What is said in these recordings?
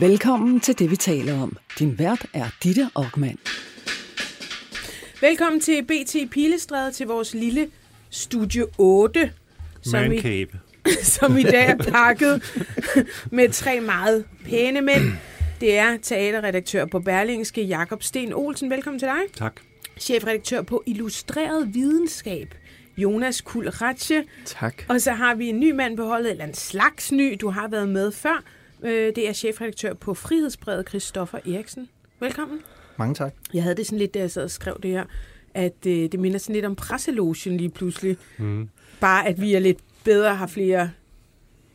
Velkommen til det, vi taler om. Din vært er Ditte Aukmann. Velkommen til BT Pilestræde til vores lille Studio 8, som Man i, som i dag er pakket med tre meget pæne mænd. Det er teaterredaktør på Berlingske, Jakob Sten Olsen. Velkommen til dig. Tak. Chefredaktør på Illustreret Videnskab, Jonas Kul Ratche. Tak. Og så har vi en ny mand på holdet, eller en slags ny, du har været med før. Øh, Det er chefredaktør på Frihedsbrevet, Christoffer Eriksen. Velkommen. Mange tak. Jeg havde det sådan lidt, da jeg sad og skrev det her, at øh, det minder sådan lidt om presselogen lige pludselig. Mm. Bare at vi er lidt bedre, har flere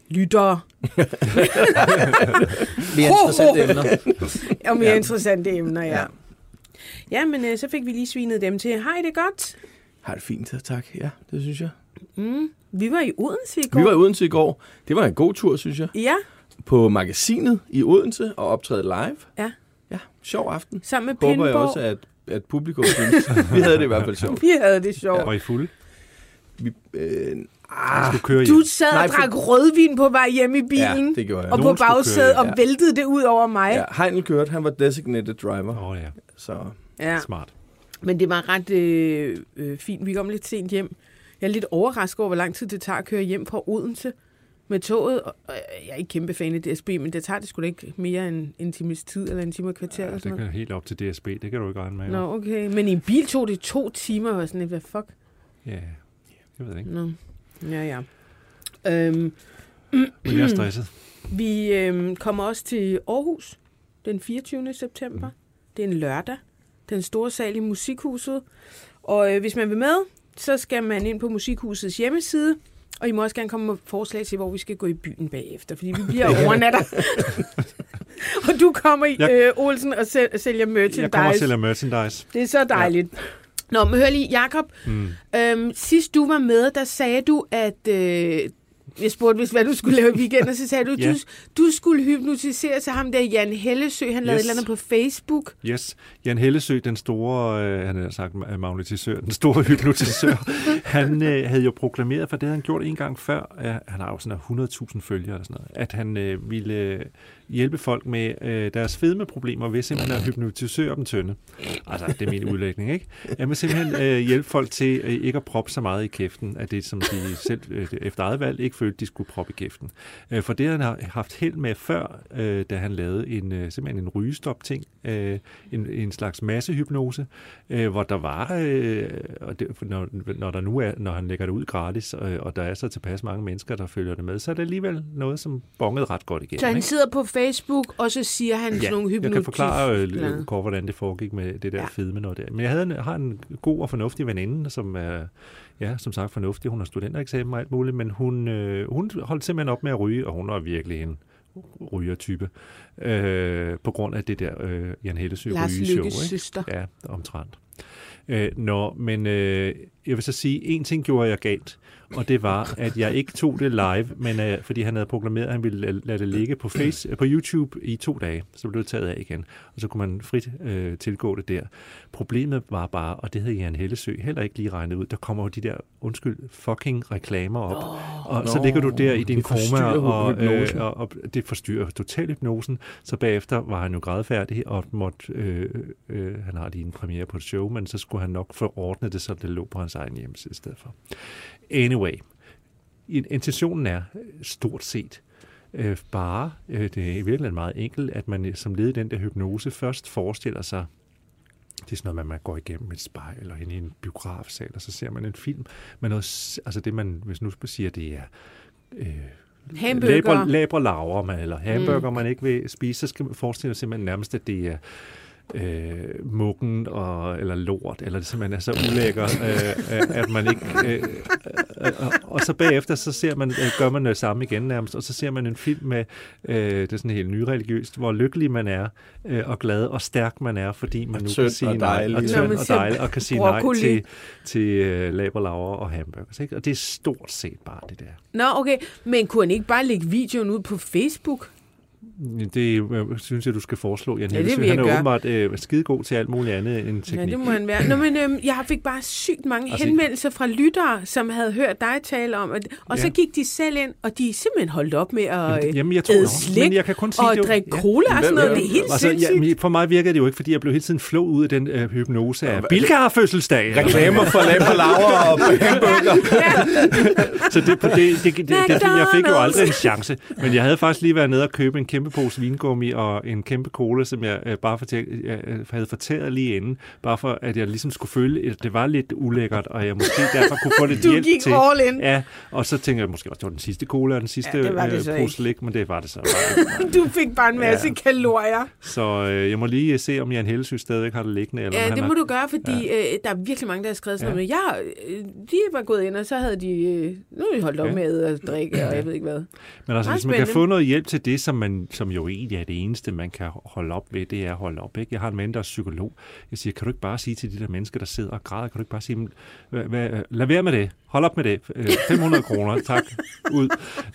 lyttere Mere interessante emner. og mere ja. Interessante emner, ja. Ja, Ja. ja men øh, så fik vi lige svinet dem til. Hej, det er godt. Har det fint, tak. Ja, det synes jeg. Mm. Vi var i Odense i går. Vi var i Odense i går. Det var en god tur, synes jeg. Ja, På magasinet i Odense og optræde live. Ja. Ja, sjov aften. sammen med Håber jeg Pindborg. også, at, at publikum synes. Vi havde det i hvert fald sjovt. Vi havde det sjovt. Og I fulde? Vi, øh, Ah, ah, du sad og Nej, for- drak rødvin på vej hjem i ja, bilen. det gjorde jeg. og på Nogen skulle bagsædet køre, og ja. væltede det ud over mig. Ja, Heinel kørte, han var designated driver. Åh oh, ja, Så Ja. smart. Men det var ret øh, øh, fint. Vi kom lidt sent hjem. Jeg er lidt overrasket over, hvor lang tid det tager at køre hjem fra Odense med toget. Og, jeg er ikke kæmpe fan af DSB, men det tager det sgu da ikke mere end en times tid eller en time og kvarter. Ja, det kan helt op til DSB, det kan du ikke regne med. jo. Nå, okay. Men i en bil tog det to timer, og sådan lidt, hvad fuck? Ja, jeg ved ikke. Nå, ja, ja. Øhm, Men jeg er stresset. vi øhm, kommer også til Aarhus den 24. september. Mm. Det er en lørdag. Den store sal i Musikhuset. Og øh, hvis man vil med, så skal man ind på Musikhusets hjemmeside. Og I må også gerne komme med forslag til, hvor vi skal gå i byen bagefter, fordi vi bliver overnatter. og du kommer, i, øh, Olsen, og sæl- sælger merchandise. Jeg kommer og sælger merchandise. Det er så dejligt. Ja. Nå, men hør lige, Jacob. Mm. Øhm, sidst du var med, der sagde du, at... Øh, jeg spurgte, hvis, hvad du skulle lave i weekenden, og så sagde du, Ja. du, du skulle hypnotisere til ham der, Jan Hellesø. Han lavede Yes. et eller andet på Facebook. Yes, Jan Hellesø, den store, øh, han har sagt ma- magnetisør, den store hypnotisør, han øh, havde jo proklameret, for det havde han gjort en gang før, øh, han har jo sådan 100.000 følgere eller sådan noget, at han øh, ville hjælpe folk med øh, deres fedmeproblemer ved simpelthen at hypnotisere dem tynde. Altså, det er min udlægning, ikke? Jeg vil simpelthen øh, hjælpe folk til øh, ikke at proppe så meget i kæften, af det, som de selv øh, efter eget valg ikke følte, de skulle proppe i kæften. Øh, for det har han haft held med før, øh, da han lavede en, øh, simpelthen en rygestop-ting, øh, en, en slags massehypnose, øh, hvor der var, øh, og det, når, når, der nu er, når han lægger det ud gratis, øh, og der er så tilpas mange mennesker, der følger det med, så er det alligevel noget, som bongede ret godt igennem. Så han ikke? sidder på Facebook, og så siger han sådan nogle jeg hypnotis. kan forklare øh, kort, hvordan det foregik med det der Ja. ja. fedme noget der. Men jeg havde en, har en god og fornuftig veninde, som er, ja, som sagt fornuftig. Hun har studentereksamen og alt muligt, men hun, øh, hun holdt simpelthen op med at ryge, og hun var virkelig en rygertype, øh, på grund af det der øh, Jan Hellesø Lars rygeshow. Ikke? søster. Ja, omtrent. Øh, nå, men øh, jeg vil så sige, en ting gjorde jeg galt, og det var, at jeg ikke tog det live, men øh, fordi han havde proklameret, at han ville lade- lade det ligge på, face, øh, på YouTube i to dage, så blev det taget af igen, og så kunne man frit øh, tilgå det der. Problemet var bare, og det havde Jan Hellesø heller ikke lige regnet ud, der kommer jo de der, undskyld, fucking reklamer op, oh, og så nå, ligger du der i din koma, og, øh, og, og det forstyrrer totalt hypnosen, så bagefter var han jo grædfærdig, og måtte, øh, øh, han har lige en premiere på et show, men så skulle han nok få ordnet det, så det lå på hans egen hjemmeside i stedet for. Anyway, in- intentionen er øh, stort set øh, bare, øh, det er i virkeligheden meget enkelt, at man øh, som led i den der hypnose først forestiller sig, det er sådan noget, at man går igennem et spejl eller ind i en biografsal, og så ser man en film med noget, s- altså det man, hvis nu siger, det er øh, Hamburger. Labre, labre laver man, eller hamburger, mm. man ikke vil spise, så skal man forestille sig simpelthen nærmest, at det er øh, muggen og, eller lort, eller det simpelthen er så ulækker, øh, øh, at man ikke... Øh, øh, øh, og så bagefter, så ser man, øh, gør man det samme igen nærmest, og så ser man en film med, øh, det er sådan helt nyreligiøst, hvor lykkelig man er, øh, og glad og stærk man er, fordi man Og nu kan sige og nej, og tynd og dejlig, og kan sige nej broccoli. til, til øh, laberlaver og hamburgers. Ikke? Og det er stort set bare det der. Nå, okay. Men kunne han ikke bare lægge videoen ud på Facebook? Det øh, synes jeg, du skal foreslå, Jan Ja, det vil jeg Han er gøre. åbenbart øh, skidegod til alt muligt andet end teknik. Ja, det må han være. Nå, men øhm, jeg fik bare sygt mange Altså- henvendelser fra lyttere, som havde hørt dig tale om, og så Ja. gik de selv ind, og de er simpelthen holdt op med at Jamen, øh, jamen, jeg tror, æde slik men jeg kan kun sige, og det jo- drikke ja. cola og sådan noget. Det er helt Altså, sindssygt. ja, for mig virker det jo ikke, fordi jeg blev hele tiden flået ud af den øh, hypnose af Bilka har fødselsdag. Reklamer for lam og laver og hamburger. Så det, det, det, det, det, det, jeg fik jo aldrig en chance. Men jeg havde faktisk lige været nede og købe en kæmpe pose vingummi og en kæmpe cola, som jeg øh, bare fortæ- jeg, øh, havde fortæret lige inden. Bare for, at jeg ligesom skulle føle, at det var lidt ulækkert, og jeg måske derfor kunne få lidt Du hjælp gik til. all in. Ja, og så tænkte jeg måske også, det var den sidste cola og den sidste Ja, det var det øh, pose slik, men det var det så bare. Du fik bare en masse Ja. kalorier. Så øh, jeg må lige se, om Jan Hellesø stadigvæk har det liggende. Eller Ja, det har... må du gøre, fordi ja. øh, der er virkelig mange, der har skrevet sådan Ja. noget. Jeg, øh, de var gået ind, og så havde de... Øh, nu er de holdt op Ja. med at drikke, og jeg ved ikke hvad. Men altså, Meget hvis man kan få noget hjælp til det, som, man, som jo egentlig er det eneste, man kan holde op ved, det er at holde op. Ikke? Jeg har en mand, der er psykolog. Jeg siger, kan du ikke bare sige til de der mennesker, der sidder og græder, kan du ikke bare sige, hvad, hvad, lad være med det. Hold op med det. Øh, 500 kroner, tak. Ud.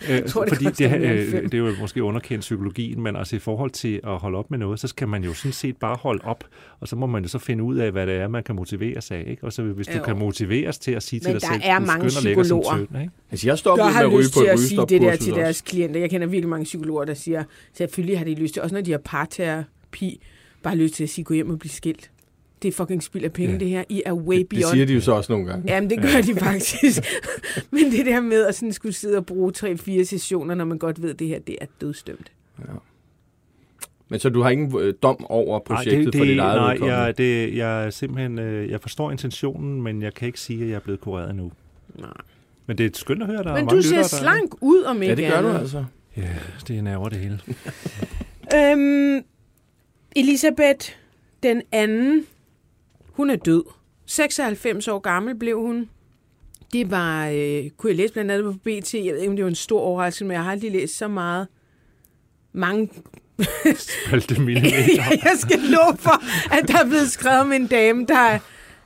Øh, tror, det fordi det, øh, det er jo måske underkendt psykologien, men altså i forhold til at holde op med noget, så skal man jo sådan set bare holde op, og så må man jo så finde ud af, hvad det er, man kan motiveres af. Ikke? Og så hvis du Jo. kan motiveres til at sige til Men dig der selv, er du mange skøn og lækker som psykologer. tynd, ikke? Altså, jeg Der stoppede med har at ryge lyst på til et at sige det der til også. deres klienter. Jeg kender virkelig mange psykologer, der siger, selvfølgelig har de lyst til, også når de har parterapi, bare lyst til at sige, gå hjem og blive skilt. Det er fucking spild af penge, Ja. det her. I er way Det beyond. siger de jo så også nogle gange. Jamen, det gør de faktisk. Men det der med at sådan skulle sidde og bruge 3-4 sessioner, når man godt ved, at det her det er dødstømt. Men så du har ingen øh, dom over projektet Nej, det, det, for dit eget nej jeg, det, jeg er simpelthen, øh, jeg forstår intentionen, men jeg kan ikke sige, at jeg er blevet kureret endnu. Nej. Men det er skønt at høre, der er Men du ser slank ud, om ikke Ja, det gør du altså. Ja, det er nerver det hele. Øhm, Elisabeth, den anden, hun er død. 96 år gammel blev hun. Det var, øh, kunne jeg læse blandt andet på BT, jeg ved ikke, om det var en stor overraskelse, men jeg har aldrig læst så meget. Mange Spalte millimeter. jeg skal love for, at der er blevet skrevet om en dame, der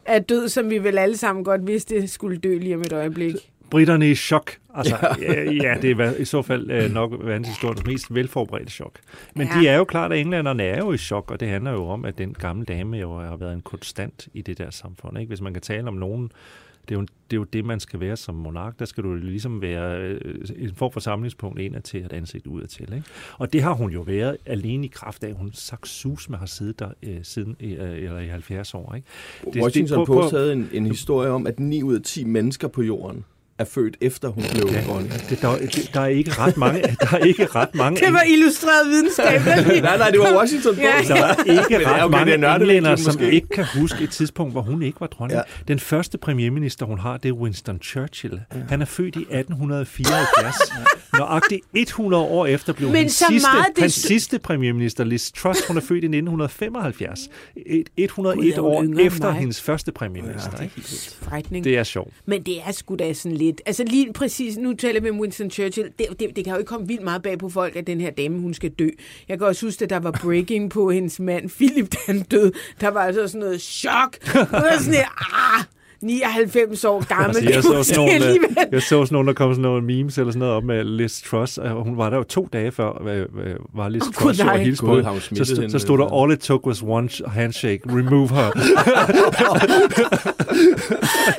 er død, som vi vel alle sammen godt vidste skulle dø lige om et øjeblik. Britterne i chok. Altså, ja, ja, det er i så fald øh, nok verdenshistoriens mest velforberedte chok. Men Ja. de er jo klart, at englænderne er jo i chok, og det handler jo om, at den gamle dame jo har været en konstant i det der samfund. Ikke? Hvis man kan tale om nogen, det er, jo, det er jo det, man skal være som monark. Der skal du ligesom være øh, en form for samlingspunkt indad til et ansigt udad til. Ikke? Og det har hun jo været alene i kraft af, at hun sagt sus med har siddet der øh, siden øh, eller i 70 år. Ikke? Det- Washington det- prøv- Post havde en, en historie om, at 9 ud af 10 mennesker på jorden er født efter hun blev Ja. dronning. Det, der, det, der, er ikke ret mange, der er ikke ret mange Det var illustreret videnskab. nej, nej, det var Washington Ja. Post. Der er ikke det er ret okay, mange det er englænder, som ikke kan huske et tidspunkt, hvor hun ikke var dronning. Ja. Ja. Den første premierminister, hun har, det er Winston Churchill. Ja. Han er født i 1874. Nøjagtigt 100 år efter blev Men hans, så sidste, meget det- hans sidste premierminister, Liz Truss, hun er født i 1975. Et, 101 Gud, er hun år efter mig. hendes første premierminister. Ja, Frækning. det er sjovt. Men det er sgu da sådan lidt... Altså lige præcis, nu taler vi om Winston Churchill. Det, det, det kan jo ikke komme vildt meget bag på folk, at den her dame, hun skal dø. Jeg kan også huske, at der var breaking på hendes mand, Philip, han døde. Der var altså sådan noget chok. Og sådan et, ah, 99 år gammel. Altså, Det er jeg, så sådan nogle, øh, jeg så sådan nogle, der kom sådan nogle memes eller sådan noget op med Liz Truss, og hun var der jo to dage før, var Liz oh, Truss og nej. hilste på så, hende, så stod der, all it took was one handshake, remove her.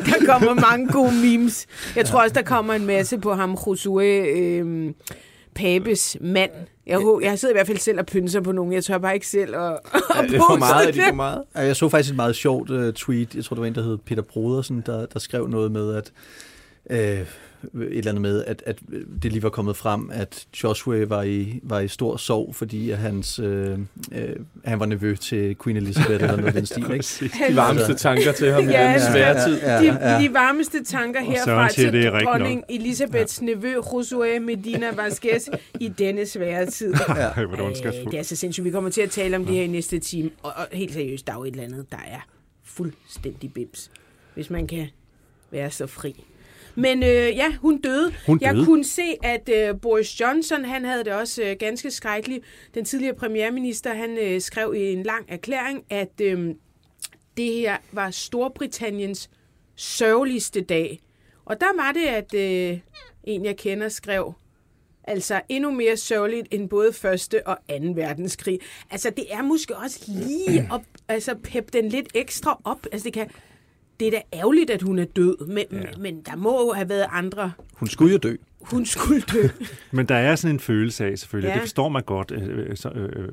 Der kommer mange gode memes. Jeg tror også, der kommer en masse på ham, Josué øh, Papes mand. Jeg, jeg sidder i hvert fald selv og pynser på nogen. Jeg tør bare ikke selv at, at Er det for meget? Er det for meget? Ja, Jeg så faktisk et meget sjovt uh, tweet. Jeg tror, det var en, der hed Peter Brodersen, der, der skrev noget med, at øh, et eller andet med, at, at det lige var kommet frem, at Joshua var i, var i stor sorg, fordi at hans, øh, øh, han var nevø til Queen Elizabeth eller noget af den stil. Ikke? De varmeste tanker til ham i Ja, den ja, svære tid. Ja, De, ja. de varmeste tanker herfra til det er rigtigt dronning Elisabeths ja. nevø, Josué Medina Vasquez, i denne svære tid. Ej, er det ondskabsfuldt. Øh, det er så sindssygt. Vi kommer til at tale om det her i næste time. Og, og helt seriøst, der er jo et eller andet, der er fuldstændig bims. Hvis man kan være så fri. Men øh, ja, hun døde. Hun Jeg døde. kunne se, at øh, Boris Johnson, han havde det også øh, ganske skrækkeligt. Den tidligere premierminister, han øh, skrev i en lang erklæring, at øh, det her var Storbritanniens sørgeligste dag. Og der var det, at øh, en, jeg kender, skrev, Altså endnu mere sørgeligt end både første og anden verdenskrig. Altså det er måske også lige at altså, peppe den lidt ekstra op. Altså det kan, det er da ærgerligt, at hun er død, men, ja. men der må jo have været andre. Hun skulle jo dø. Hun skulle dø. Men der er sådan en følelse af, selvfølgelig. Ja. Det forstår man godt. øh, øh, Så, øh,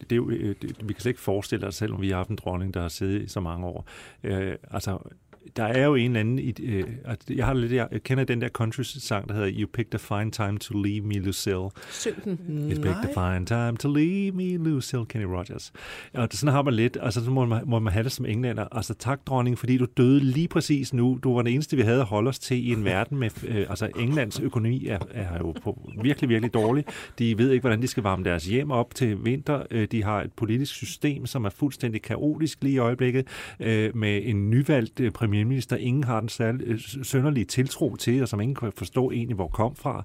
det er jo, øh, det, vi kan slet ikke forestille os, selvom vi har haft en dronning, der har siddet i så mange år. Øh, altså, der er jo en eller anden... Øh, jeg, har lidt, jeg kender den der country-sang, der hedder You picked a fine time to leave me, Lucille. Syng den. You picked a fine time to leave me, Lucille, Kenny Rogers. Og sådan har man lidt, altså så må man, må man have det som englænder. Altså tak, dronning, fordi du døde lige præcis nu. Du var den eneste, vi havde at holde os til i en verden med... Øh, altså Englands økonomi er, er jo på virkelig, virkelig dårlig. De ved ikke, hvordan de skal varme deres hjem op til vinter. Øh, De har et politisk system, som er fuldstændig kaotisk lige i øjeblikket, øh, med en nyvalgt øh, premierminister, ingen har den særlig, øh, sønderlige tiltro til, og som ingen kan forstå egentlig, hvor kom fra.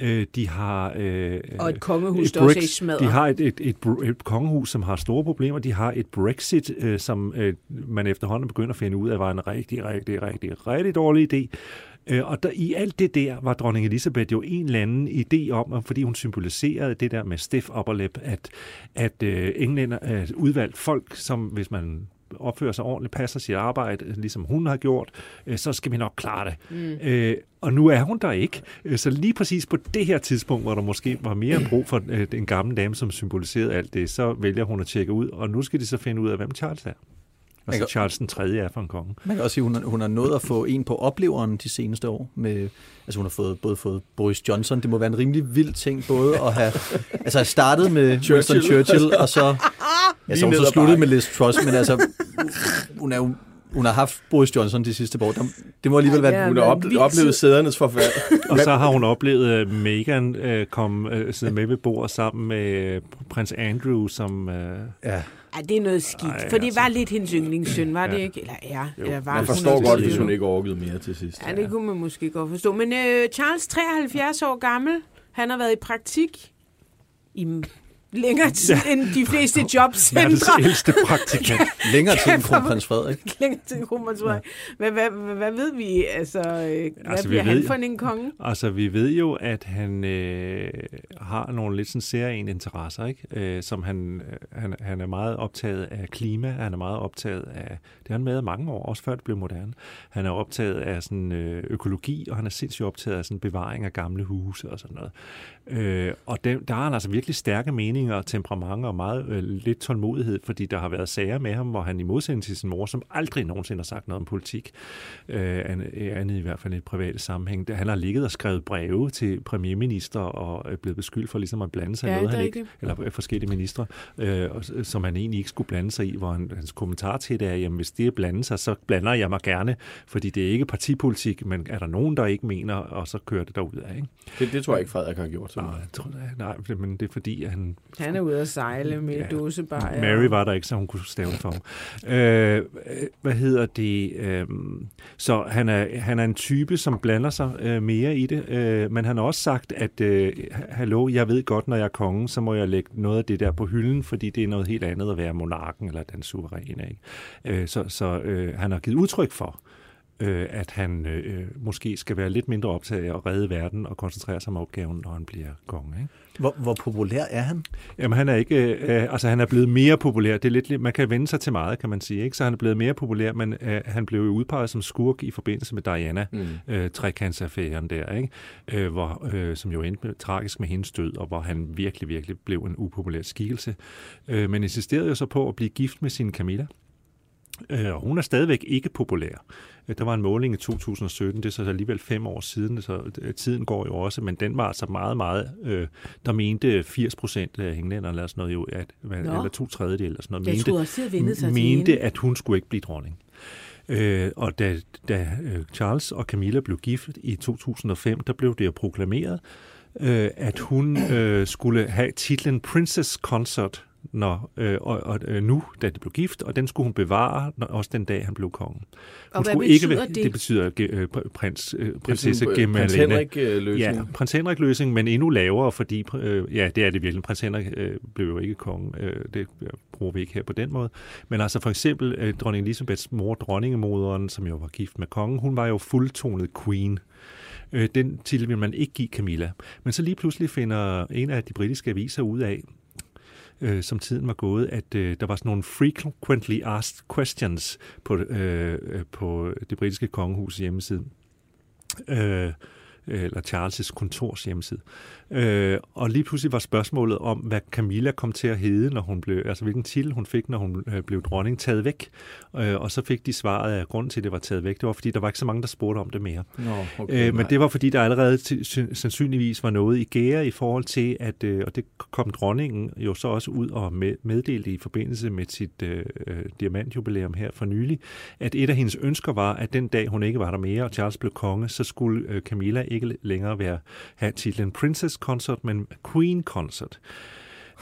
Øh, De har... Øh, Og et kongehus, et der også er smadret. De har et, et, et, et kongehus, som har store problemer. De har et Brexit, øh, som øh, man efterhånden begynder at finde ud af, var en rigtig, rigtig, rigtig, rigtig dårlig idé. Øh, og der, i alt det der var dronning Elisabeth jo en eller anden idé om, fordi hun symboliserede det der med stiff upper lip, at, at øh, englænder er udvalgt folk, som hvis man opfører sig ordentligt, passer sit arbejde, øh, ligesom hun har gjort, øh, så skal vi nok klare det. Mm. Øh, og nu er hun der ikke. Så lige præcis på det her tidspunkt, hvor der måske var mere brug for øh, en gammel dame, som symboliserede alt det, så vælger hun at tjekke ud, og nu skal de så finde ud af, hvem Charles er. Man Altså kan- Charles den 3. er for en konge. Man kan også sige, hun, har- hun har nået at få en på opleveren de seneste år. Med, altså hun har fået, både fået Boris Johnson. Det må være en rimelig vild ting både at have... altså have startet med Winston Churchill, og så... Ja, så hun så sluttet med Liz Truss, men altså... Hun er jo hun har haft Boris Johnson de sidste par år. Der- Det må alligevel Ja, være... det Hun har oplevet sædernes forfærd. Og så har hun oplevet at Meghan øh, kom øh, sidde med ved bordet sammen med øh, prins Andrew, som... Øh, Ja. Ja, det er noget skidt. Ej, for det altså. var lidt hendes yndlingssøn, var det Ja. ikke? Eller er. Jo, Eller var Man forstår godt, hvis hun ikke orkede mere til sidst. Ja, det kunne man måske godt forstå. Men øh, Charles, 73 år gammel, han har været i praktik i længere tid ja. end de fleste verdens jobcentre. ældste praktikant. Længere tid end kronprins Frederik. længere tid end Romerts ja. hvad, hvad, hvad, hvad ved vi? Altså, øh, hvad Altså, vi bliver han ved- for en konge? Altså, vi ved jo, at han øh, har nogle lidt sådan særlige interesser, ikke? Øh, som han, øh, han, han er meget optaget af klima, han er meget optaget af, det har han i mange år, også før det blev moderne. Han er optaget af sådan, øh, økologi, og han er sindssygt optaget af sådan bevaring af gamle huse og sådan noget. Øh, og dem, der har han altså virkelig stærke meninger og temperament og meget øh, lidt tålmodighed, fordi der har været sager med ham, hvor han i modsætning til sin mor, som aldrig nogensinde har sagt noget om politik, øh, an- andet i hvert fald i et privat sammenhæng, der, han har ligget og skrevet breve til premierminister og er blevet beskyldt for ligesom at blande sig i Ja, noget, det er han ikke, rigtigt. eller øh, forskellige ministre, øh, og- som han egentlig ikke skulle blande sig i, hvor han, hans kommentar til det er, jamen hvis det er blande sig, så blander jeg mig gerne, fordi det er ikke partipolitik, men er der nogen, der ikke mener, og så kører det derud af, ikke? Det, det tror jeg ikke, Frederik har gjort så Nej, meget. jeg tror, nej, men det er fordi, at han Han er ude at sejle med Ja. dåsebajer. Mary var der ikke, så hun kunne stave for ham. Øh, hvad hedder det? Øh, så han er, han er en type, som blander sig øh, mere i det, øh, men han har også sagt, at øh, hallo, jeg ved godt, når jeg er konge, så må jeg lægge noget af det der på hylden, fordi det er noget helt andet at være monarken eller den suveræne. Ikke? Øh, så så øh, han har givet udtryk for, øh, at han øh, måske skal være lidt mindre optaget af at redde verden og koncentrere sig om opgaven, når han bliver konge. Ikke? Hvor, hvor populær er han? Jamen, han er ikke, øh, altså han er blevet mere populær. Det er lidt, man kan vende sig til meget, kan man sige. Ikke? Så han er blevet mere populær, men øh, han blev jo udpeget som skurk i forbindelse med Diana, mm. øh, trekantsaffæren der, ikke? Øh, hvor, øh, som jo endte med, tragisk med hendes død, og hvor han virkelig, virkelig blev en upopulær skikkelse. Øh, men insisterede jo så på at blive gift med sin Camilla. Øh, og hun er stadigvæk ikke populær. Øh, Der var en måling i 2017, det er så alligevel fem år siden, så øh, tiden går jo også, men den var altså meget, meget, øh, der mente 80 procent af englænderne, eller sådan noget jo, at, Nå. eller to tredjedel, eller sådan noget, Jeg mente, også, sig mente at hun skulle ikke blive dronning. Øh, og da, da øh, Charles og Camilla blev gift i 2005, der blev det jo proklameret, øh, at hun øh, skulle have titlen Princess Consort, når, øh, og, og øh, nu, da de blev gift, og den skulle hun bevare, når, også den dag, han blev konge. Hun hvad skulle ikke, betyder være- det? Det betyder øh, pr- prins, øh, Det er prinsesse øh, Gemalene. Prins Henrik-løsning. Ja, prins Henrik løsning, men endnu lavere, fordi, øh, ja, det er det virkelig. Prins Henrik øh, blev jo ikke konge. Øh, det bruger vi ikke her på den måde. Men altså for eksempel øh, dronning Elisabeths mor, dronningemoderen, som jo var gift med kongen, hun var jo fuldtonet queen. Øh, den titel vil man ikke give Camilla. Men så lige pludselig finder en af de britiske aviser ud af, øh, som tiden var gået, at øh, der var sådan nogle frequently asked questions på, øh, øh på det britiske kongehus hjemmeside. Øh, eller Charles' kontors hjemmeside. Øh, og lige pludselig var spørgsmålet om, hvad Camilla kom til at hedde, når hun blev, altså hvilken titel hun fik, når hun øh, blev dronning, taget væk. Øh, og så fik de svaret af grund til, at det var taget væk. Det var, fordi der var ikke så mange, der spurgte om det mere. Nå, okay, øh, men det var, fordi der allerede sandsynligvis var noget i gære i forhold til, at, øh, og det kom dronningen jo så også ud og med, meddelte i forbindelse med sit øh, øh, diamantjubilæum her for nylig, at et af hendes ønsker var, at den dag hun ikke var der mere, og Charles blev konge, så skulle øh, Camilla ikke længere være, have titlen Princess Consort, men Queen Consort.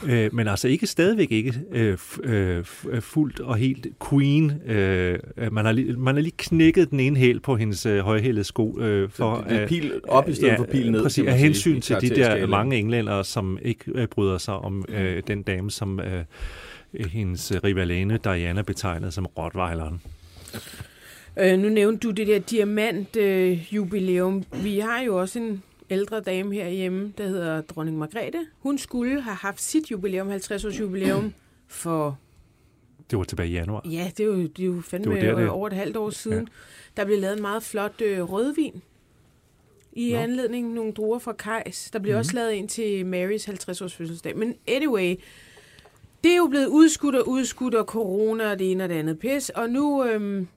Øh, men altså ikke stadigvæk ikke øh, øh, fuldt og helt queen. Øh, man, har lige, man har lige knækket den ene hæl på hendes øh, højhældede sko. Øh, for, det, det er pil op i stedet ja, for pil ned. Præcis, af hensyn til de der mange englænder, som ikke øh, bryder sig om øh, den dame, som øh, hendes rivalene Diana betegnede som Rottweileren. Øh, nu nævnte du det der diamant-jubilæum. Øh, Vi har jo også en ældre dame herhjemme, der hedder dronning Margrethe. Hun skulle have haft sit jubilæum, 50 års jubilæum, for... Det var tilbage i januar. Ja, det er jo, det er jo fandme det der, det... over et halvt år siden. Ja. Der blev lavet en meget flot øh, rødvin i Nå. anledning nogle druer fra Kajs. Der blev mm-hmm. også lavet en til Marys 50 års fødselsdag. Men anyway, det er jo blevet udskudt og udskudt, og corona og det ene og det andet pis. Og nu, øhm,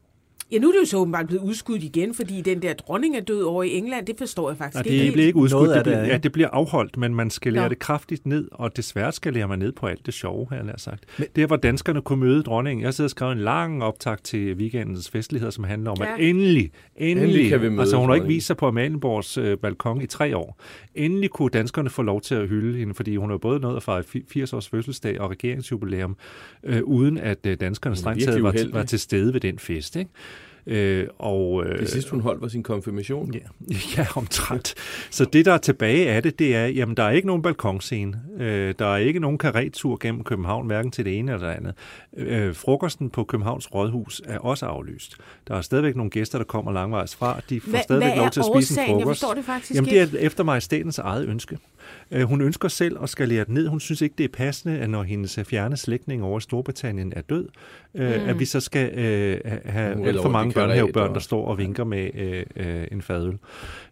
Ja, nu er det jo så åbenbart blevet udskudt igen, fordi den der dronning er død over i England. Det forstår jeg faktisk ja, det ikke. Det bliver ikke udskudt. Det, bliver, ja, det bliver afholdt, men man skal lære det kraftigt ned, og desværre skal lære man ned på alt det sjove, har jeg sagt. Men, det er, hvor danskerne kunne møde dronningen. Jeg sidder og skrev en lang optag til weekendens festligheder, som handler om, ja. at endelig, endelig, endelig kan vi møde altså hun har ikke vist sig på Amalienborgs øh, balkon i tre år. Endelig kunne danskerne få lov til at hylde hende, fordi hun har både nået at fejre 80 års fødselsdag og regeringsjubilæum, øh, uden at øh, danskerne strengt taget var, var til stede ved den fest. Ikke? Øh, og, øh, det sidste, hun holdt, var sin konfirmation? Ja, ja omtrent. Så det, der er tilbage af det, det er, jamen, der er ikke nogen balkonscene. Øh, der er ikke nogen karettur gennem København, hverken til det ene eller det andet. Øh, frokosten på Københavns Rådhus er også aflyst. Der er stadigvæk nogle gæster, der kommer langvejs fra. De får Hva, stadigvæk lov til at spise en frokost. Jeg det faktisk jamen, det er efter mig statens eget ønske. Øh, hun ønsker selv at skalere det ned. Hun synes ikke, det er passende, at når hendes fjerne slægtning over Storbritannien er død, øh, mm. at vi så skal øh, have alt for mange børnehavebørn, der står og vinker med øh, øh, en fadøl.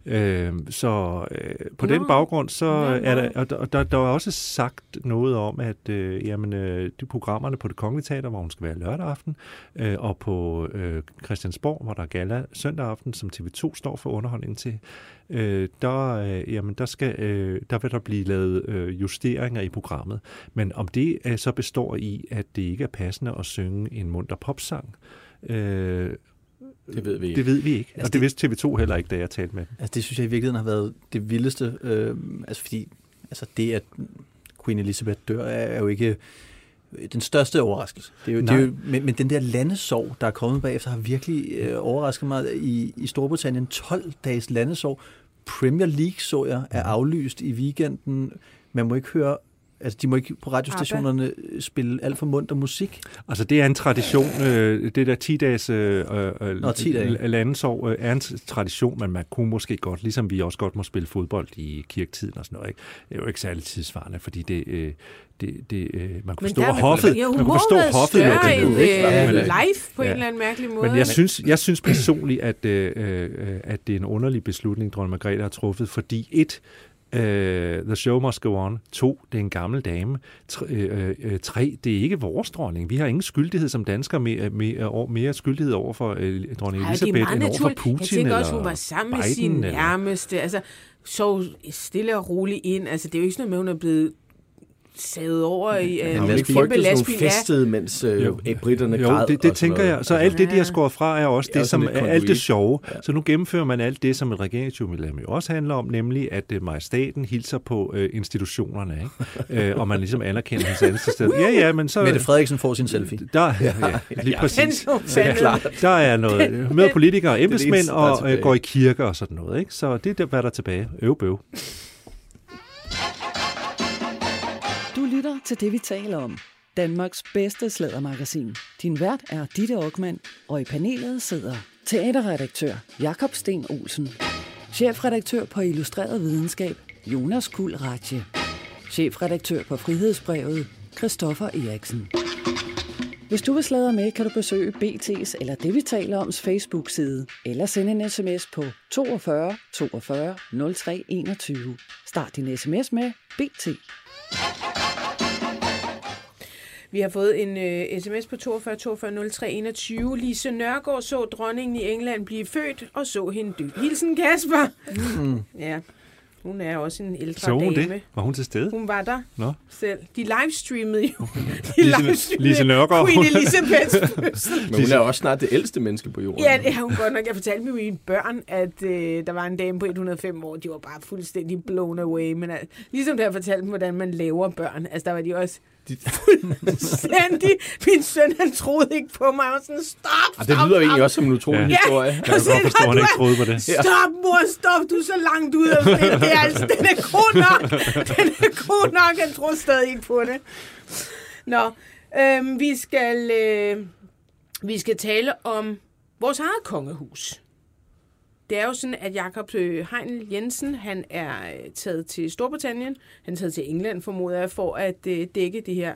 Øh, så øh, på Nå. den baggrund, så er der, og der, der, der er også sagt noget om, at øh, jamen, øh, de programmerne på det kongelige teater, hvor hun skal være lørdag aften, øh, og på øh, Christiansborg, hvor der er gala søndag aften, som TV2 står for underholdning til, øh, der, øh, jamen, der, skal, øh, der vil der blive lavet øh, justeringer i programmet. Men om det øh, så består i, at det ikke er passende at synge en munter popsang, øh, det ved vi ikke. Det ved vi ikke, altså og det, det vidste TV2 heller ikke, da jeg talte med dem. Altså det synes jeg i virkeligheden har været det vildeste, øh, altså fordi altså det, at Queen Elizabeth dør, er jo ikke den største overraskelse. Det er jo, det er jo, men, men den der landesorg, der er kommet bagefter, har virkelig øh, overrasket mig. I, I Storbritannien 12 dages landesorg. Premier League, så jeg, er aflyst i weekenden. Man må ikke høre Altså, de må ikke på radiostationerne Abba. spille alt for munter musik? Altså, det er en tradition. Øh, det der 10-dages øh, øh, Nå, 10 dage. landesår øh, er en tradition, men man kunne måske godt, ligesom vi også godt må spille fodbold i kirketiden og sådan noget. Ikke? Det er jo ikke særlig tidsvarende, fordi det, øh, det, det, øh, man kunne forstå hoffet. Ja, man kunne forstå hoffet. Større end, øh, live på ja. en eller anden mærkelig måde. Men jeg synes, jeg synes personligt, at, øh, øh, at det er en underlig beslutning, dronning Margrethe har truffet, fordi et, Uh, The Show Must Go On. To, det er en gammel dame. Tre, uh, uh, tre det er ikke vores dronning. Vi har ingen skyldighed som danskere mere, mere, mere skyldighed over for uh, dronning Ej, Elisabeth end over for Putin Jeg tænker også, hun var sammen Biden, med sin nærmeste. Altså, så stille og roligt ind. Altså, det er jo ikke sådan noget med, hun er blevet savet over i uh, en kæmpe lastbil. festet, mens uh, jo. britterne jo, græd. det, det tænker jeg. Så alt det, de har skåret fra, er også det, det som er alt det sjove. Ja. Så nu gennemfører man alt det, som et regeringsjubilæum jo også handler om, nemlig at uh, majestaten hilser på uh, institutionerne, ikke? uh, og man ligesom anerkender hans ansigt. Ja, ja, men så... Mette Frederiksen får sin selfie. Der, ja, ja, lige præcis. Ja, klart. Der er noget. Møder politikere og embedsmænd og uh, går i kirke og sådan noget. Ikke? Så det er, hvad der er tilbage. Øv bøv lytter til det, vi taler om. Danmarks bedste slædermagasin. Din vært er Ditte Aukmann, og i panelet sidder teaterredaktør Jakob Sten Olsen, Chefredaktør på Illustreret Videnskab, Jonas Kuld Ratje. Chefredaktør på Frihedsbrevet, Christoffer Eriksen. Hvis du vil sladre med, kan du besøge BT's eller det, vi taler oms Facebook-side, eller sende en sms på 42 42 03 21. Start din sms med BT. Vi har fået en uh, sms på 42 42 03 21. Lise Nørgaard så dronningen i England blive født og så hende dø. Hilsen Kasper. Mm. Ja, hun er også en ældre Så hun dame. det? Var hun til stede? Hun var der Nå. selv. De livestreamede jo. De Lise- livestreamede Lise Nørgaard. Queen Elizabeths fødsel. Men hun er også snart det ældste menneske på jorden. Ja, det har hun godt nok. Jeg fortalte med mine børn, at øh, der var en dame på 105 år. De var bare fuldstændig blown away. Men altså, ligesom da jeg fortalte dem, hvordan man laver børn, altså der var de også De- fuldstændig... Min søn, han troede ikke på mig. Var sådan, stop, stop, Og det lyder jo egentlig stop. også som en utrolig Ja. historie. Jeg kan godt forstå, at han ikke troede på det. Stop, mor, stop, du er så langt ud af det. det er altså, den er god nok. Den er god nok, han tror stadig ikke på det. Nå, øhm, vi skal øh, vi skal tale om vores eget kongehus. Det er jo sådan, at Jakob øh, Heinl Jensen, han er øh, taget til Storbritannien, han er taget til England, formoder jeg, for at øh, dække det her,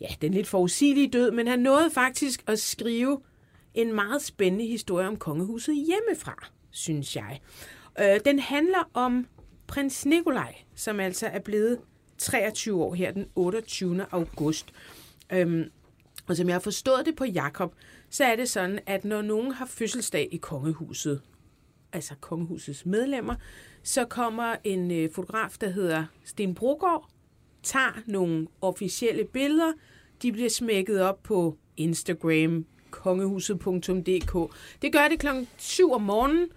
ja, den lidt forudsigelige død, men han nåede faktisk at skrive en meget spændende historie om kongehuset hjemmefra, synes jeg. Øh, den handler om prins Nikolaj, som altså er blevet 23 år her den 28. august. Øhm, og som jeg har forstået det på Jakob, så er det sådan, at når nogen har fødselsdag i kongehuset, altså kongehusets medlemmer, så kommer en øh, fotograf, der hedder Sten Brogaard, tager nogle officielle billeder, de bliver smækket op på Instagram, kongehuset.dk. Det gør det klokken 7 om morgenen,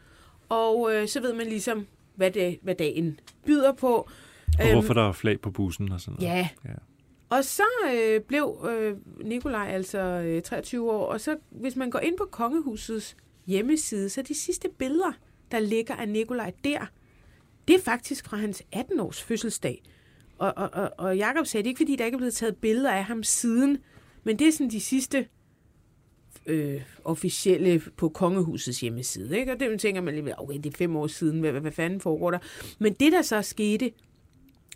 og øh, så ved man ligesom, hvad, det, hvad dagen byder på. Og hvorfor der er flag på bussen og sådan noget. Ja. Ja. Og så øh, blev øh, Nikolaj altså øh, 23 år, og så hvis man går ind på kongehusets hjemmeside, så de sidste billeder, der ligger af Nikolaj der, det er faktisk fra hans 18-års fødselsdag. Og, og, og, og Jacob sagde, det er ikke fordi, der ikke er blevet taget billeder af ham siden, men det er sådan de sidste øh, officielle på kongehusets hjemmeside. Ikke? Og det tænker man lige, okay, det er fem år siden, hvad, hvad, hvad fanden foregår der? Men det, der så skete,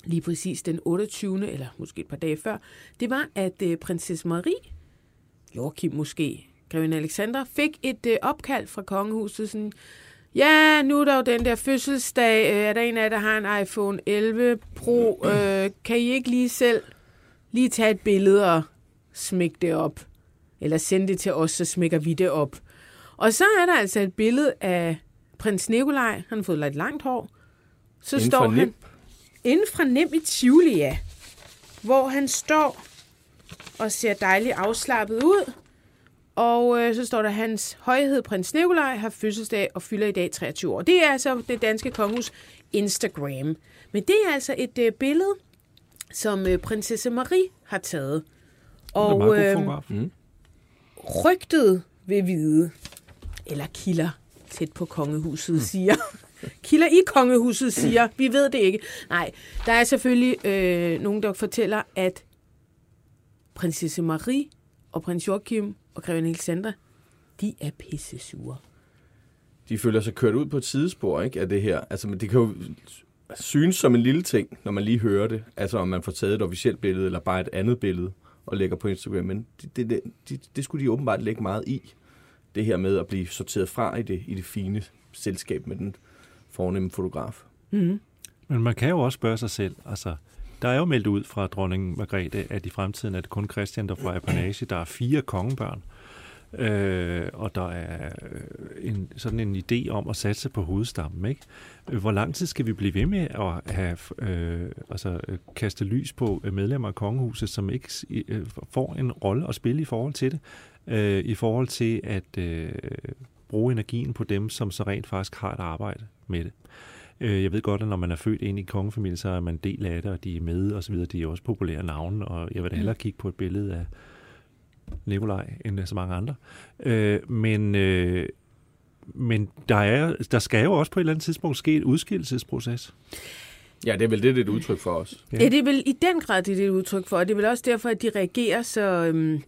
lige præcis den 28. eller måske et par dage før, det var, at øh, prinsesse Marie, Joachim måske, grevinde Alexandra, fik et øh, opkald fra kongehuset, sådan, ja, nu er der jo den der fødselsdag, øh, er der en af jer, der har en iPhone 11 Pro, øh, kan I ikke lige selv lige tage et billede og smække det op? Eller sende det til os, så smækker vi det op. Og så er der altså et billede af prins Nikolaj, han har fået lidt langt hår. Så Inden står han inden fra Nem i Tivoli, ja, hvor han står og ser dejligt afslappet ud. Og øh, så står der, hans højhed prins Nikolaj har fødselsdag og fylder i dag 23 år. Det er altså det danske kongehus Instagram. Men det er altså et øh, billede, som øh, prinsesse Marie har taget. Og øh, fotograf. rygtet vil vide, eller kilder tæt på kongehuset siger, kilder i kongehuset siger, vi ved det ikke. Nej, der er selvfølgelig øh, nogen, der fortæller, at prinsesse Marie og prins Joachim og grevinde Alexandra, de er pisse sure. De føler sig kørt ud på et sidespor, ikke, af det her. Altså, men det kan jo synes som en lille ting, når man lige hører det. Altså, om man får taget et officielt billede, eller bare et andet billede, og lægger på Instagram. Men det, det, det, det, skulle de åbenbart lægge meget i. Det her med at blive sorteret fra i det, i det fine selskab med den fornemme fotograf. Mm. Men man kan jo også spørge sig selv, altså, der er jo meldt ud fra dronning Margrethe, at i fremtiden er det kun Christian, der får apanage. Der er fire kongebørn, øh, og der er øh, en, sådan en idé om at satse på hovedstammen. Ikke? Hvor lang tid skal vi blive ved med at have, øh, altså, kaste lys på medlemmer af kongehuset, som ikke øh, får en rolle at spille i forhold til det? Øh, I forhold til at øh, bruge energien på dem, som så rent faktisk har et arbejde med det. Øh, Jeg ved godt, at når man er født ind i kongefamilien, så er man en del af det, og de er med og så videre. De er også populære navne, og jeg vil da hellere kigge på et billede af Nikolaj end så mange andre. Øh, men øh, men der, er, der skal jo også på et eller andet tidspunkt ske et udskillelsesproces. Ja, det er vel det, det er et udtryk for os. Ja. Ja. ja, det er vel i den grad det, det er et udtryk for, og det er vel også derfor, at de reagerer så, øhm,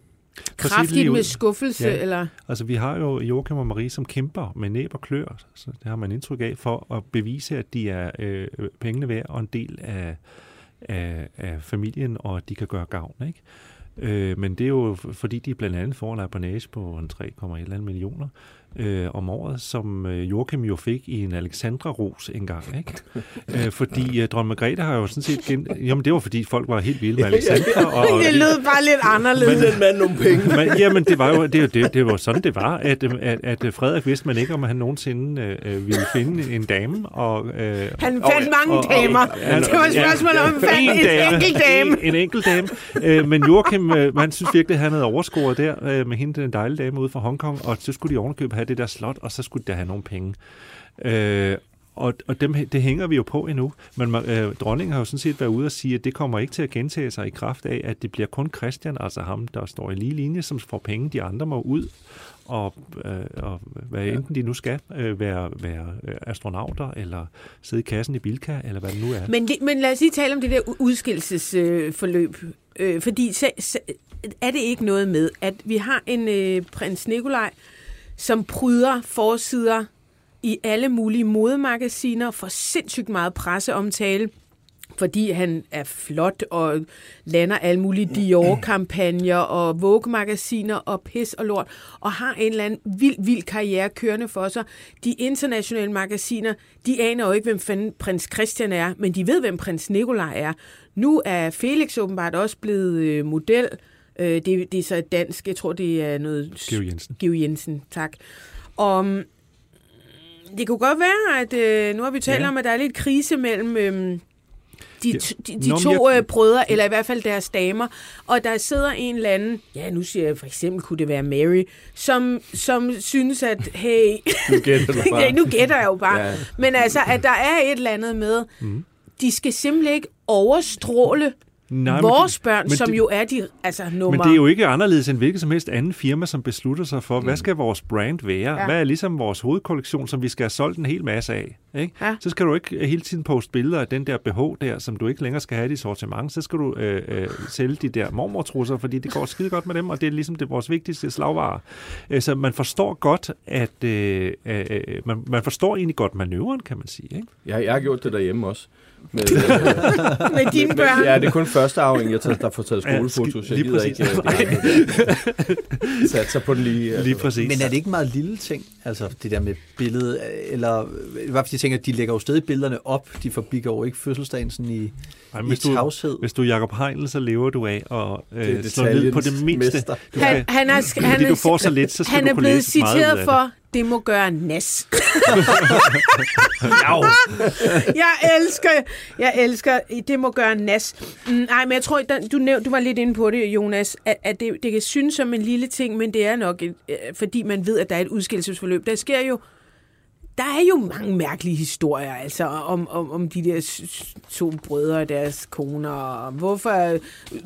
Kraftigt med skuffelse, Ja. eller... Altså, vi har jo Joachim og Marie, som kæmper med næb og klør, så det har man indtryk af, for at bevise, at de er øh, pengene værd og en del af, af, af familien, og at de kan gøre gavn, ikke? Øh, men det er jo fordi, de blandt andet får en apanage på en 3,1 millioner øh, om året, som øh, Joachim jo fik i en Alexandra-ros engang, ikke? øh, fordi øh, dronning Margrethe har jo sådan set... Gen... Jamen, det var fordi, folk var helt vilde med Alexandra. Og, og Det lød bare lidt anderledes. Den mand nogle penge. men, jamen, det var jo det, det, det var sådan, det var, at, at, at Frederik vidste man ikke, om han nogensinde øh, ville finde en dame. Og, øh, Han og- fandt mange og- og- damer. Ja, Det var et spørgsmål om, han fandt en en dame. enkelt dame. En, en enkelt dame. Øh, men Joachim, øh, han synes virkelig, at han havde overscoret der øh, med hende, den dejlige dame ude fra Hongkong, og så skulle de ovenkøbe have det der slot, og så skulle de da have nogle penge. Øh, og, og dem, det hænger vi jo på endnu. Men øh, dronningen har jo sådan set været ude og sige, at det kommer ikke til at gentage sig i kraft af, at det bliver kun Christian, altså ham, der står i lige linje, som får penge. De andre må ud og, øh, og hvad enten de nu skal, øh, være, være øh, astronauter, eller sidde i kassen i Bilka, eller hvad det nu er. Men, men lad os lige tale om det der udskillelsesforløb. Øh, fordi så, så, er det ikke noget med, at vi har en øh, prins Nikolaj, som pryder forsider i alle mulige modemagasiner, får sindssygt meget presseomtale, fordi han er flot og lander alle mulige Dior-kampagner og Vogue-magasiner og pis og lort, og har en eller anden vild, vild karriere kørende for sig. De internationale magasiner, de aner jo ikke, hvem fanden prins Christian er, men de ved, hvem prins Nikolaj er. Nu er Felix åbenbart også blevet øh, model. Øh, det, det er så dansk, jeg tror, det er noget... Georg Jensen. Georg Jensen, tak. Og det kunne godt være, at øh, nu har vi talt Ja. om, at der er lidt krise mellem øh, de, Ja. de, de Nå, to jeg- øh, brødre, eller i hvert fald deres damer, og der sidder en eller anden, ja nu siger jeg for eksempel, kunne det være Mary, som, som synes, at hey, Nu gætter du bare. ja, nu gætter jeg jo bare, ja. men altså, at der er et eller andet med, mm. de skal simpelthen ikke overstråle Nej, vores det- børn, men som det- jo er de altså, nummer... Men det er jo ikke anderledes end hvilket som helst anden firma, som beslutter sig for, hvad skal vores brand være? Ja. Hvad er ligesom vores hovedkollektion, som vi skal have solgt en hel masse af? Ikke? Ja. Så skal du ikke hele tiden poste billeder af den der BH der, som du ikke længere skal have i dit sortiment. Så skal du øh, øh, sælge de der mormortrusser, fordi det går skide godt med dem, og det er ligesom det vores vigtigste slagvare. Øh, så man forstår godt, at øh, øh, man, man forstår egentlig godt manøvren, kan man sige. Ikke? Jeg, jeg har gjort det derhjemme også. Med, med dine børn. ja, det er kun første arving, jeg tager, der får taget Ja, skolefotos. Jeg lige gider præcis. ikke øh, sat sig på den lige. altså. Lige præcis. Men er det ikke en meget lille ting, altså det der med billedet, eller i hvert fald de tænker, at de lægger jo stadig billederne op, de forbigår ikke fødselsdagen sådan i, Ej, i hvis, du, tavshed. hvis du er Jacob Heinl, så lever du af er øh, slå ned på det mindste. Du Han, han er, han fordi du får så lidt, så skal han du er blevet citeret for, det må gøre nas. Ja, jeg elsker, jeg elsker, det må gøre nas. Mm, nej, men jeg tror, du, næv, du var lidt inde på det, Jonas, at, at det, det kan synes som en lille ting, men det er nok, et, øh, fordi man ved, at der er et udskillelsesforløb. Der sker jo, der er jo mange mærkelige historier, altså, om, om, om de der to brødre og deres koner, og hvorfor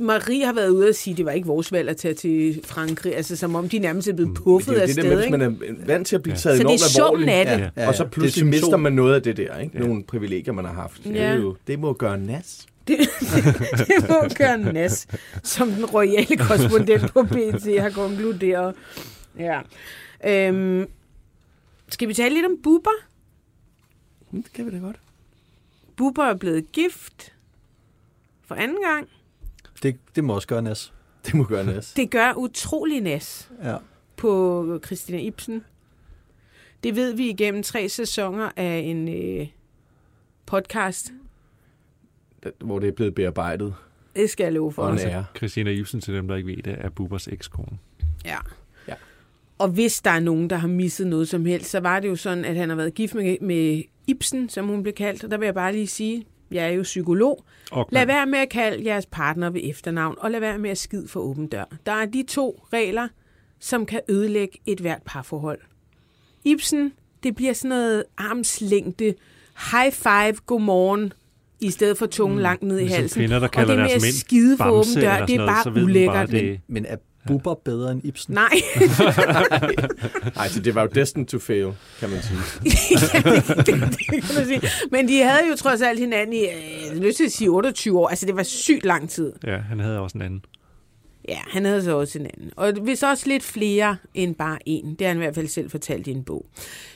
Marie har været ude og sige, at det var ikke vores valg at tage til Frankrig, altså som om de nærmest er blevet puffet det er af det der sted, ikke? man er vant til at blive Ja. taget Så det enormt er summen alvorligt. af det. Ja, ja, Og så pludselig Det er mister man noget af det der, ikke? Ja. Nogle privilegier, man har haft. Det, Ja. er jo, det må gøre nas. Det, det, det må gøre nas, som den royale korrespondent på BT har konkluderet. Ja. Øhm, skal vi tale lidt om Bubber? Hm, Det kan vi da godt. Bubber er blevet gift for anden gang. Det, det må også gøre nas. Det må gøre nas. Det gør utrolig nas Ja. på Christina Ibsen. Det ved vi igennem tre sæsoner af en øh, podcast. Hvor det er blevet bearbejdet. Det skal jeg love for. Og ære. Christina Ibsen, til dem, der ikke ved det, er Bubbers ekskone. Ja. Og hvis der er nogen, der har misset noget som helst, så var det jo sådan, at han har været gift med, med Ibsen, som hun blev kaldt. Og der vil jeg bare lige sige, jeg er jo psykolog. Og Lad være med at kalde jeres partner ved efternavn, og lad være med at skide for åben dør. Der er de to regler, som kan ødelægge et hvert parforhold. Ibsen, det bliver sådan noget armslængde, high five, godmorgen, i stedet for tungen mm, langt ned i Ligesom halsen. kvinder, der og kalder det med deres at skide for åben dør, det er bare ulækkert. bare, men- det- Men er Bubber bedre end Ibsen? Nej, Nej, så det var jo destined to fail, kan man sige. ja, det, det, det kan man sige. Men de havde jo trods alt hinanden i, øh, lyst til at sige 28 år. Altså, det var sygt lang tid. Ja, han havde også en anden. Ja, han havde så også en anden. Og hvis også lidt flere end bare en. Det har han i hvert fald selv fortalt i en bog.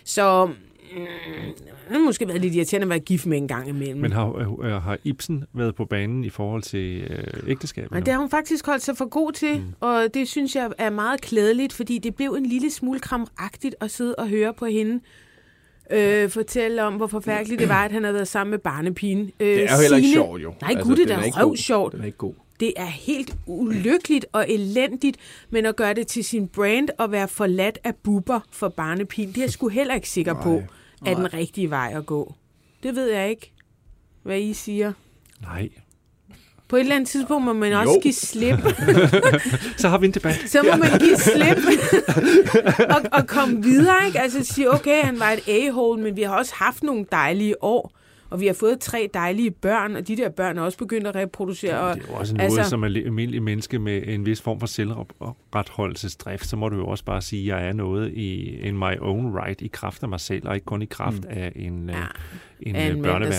Så det har måske været lidt irriterende at være gift med en gang imellem. Men har, øh, har Ibsen været på banen i forhold til øh, ægteskabet? Men det har hun faktisk holdt sig for god til, mm. og det synes jeg er meget klædeligt, fordi det blev en lille smule kramagtigt at sidde og høre på hende øh, fortælle om, hvor forfærdeligt det var, at han havde været sammen med barnepigen. Øh, Det er jo heller ikke sjovt, jo. Nej, altså, gud, det er da god. røvsjovt. Den er ikke god. Det er helt ulykkeligt og elendigt, men at gøre det til sin brand og være forladt af buber for barnepigen, det er jeg sgu heller ikke sikker på, er den rigtige vej at gå. Det ved jeg ikke, hvad I siger. Nej. På et eller andet tidspunkt må man også Jo. give slip. Så har vi en debat. Så må man give slip og, og komme videre, ikke? Altså sige, okay, han var et a-hole, men vi har også haft nogle dejlige år, og vi har fået tre dejlige børn, og de der børn er også begyndt at reproducere. Og, Det er jo også noget, altså- som almindelig menneske med en vis form for selvretholdelsesdrift, så må du jo også bare sige, at jeg er noget i in my own right, i kraft af mig selv, og ikke kun i kraft mm. af en, Ja, ja, en, af en mand, der i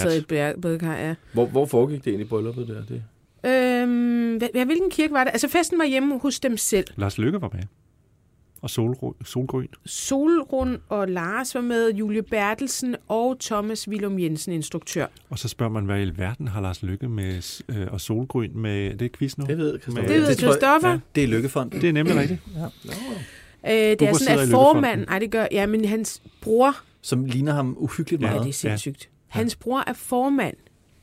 ja. Hvor, hvor foregik det egentlig brylluppet der? Det? Øhm, hvilken kirke var det? Altså, festen var hjemme hos dem selv. Lars Lykke var med. Og Solgrøn. Solgrøn. Solrun og Lars var med, Julie Bertelsen og Thomas Willum Jensen, instruktør. Og så spørger man, hvad i alverden har Lars Lykke med, øh, og Solgrøn med... Det er quiz nu? Det ved Christoffer. Det ved det Christoffer. ja. Det er Lykkefonden. Det er nemlig rigtigt. Øh, det er sådan, at formanden... Nej, det gør... Ja, men hans bror... Som ligner ham uhyggeligt Ja, Ja, meget. det er sindssygt. Hans bror er formand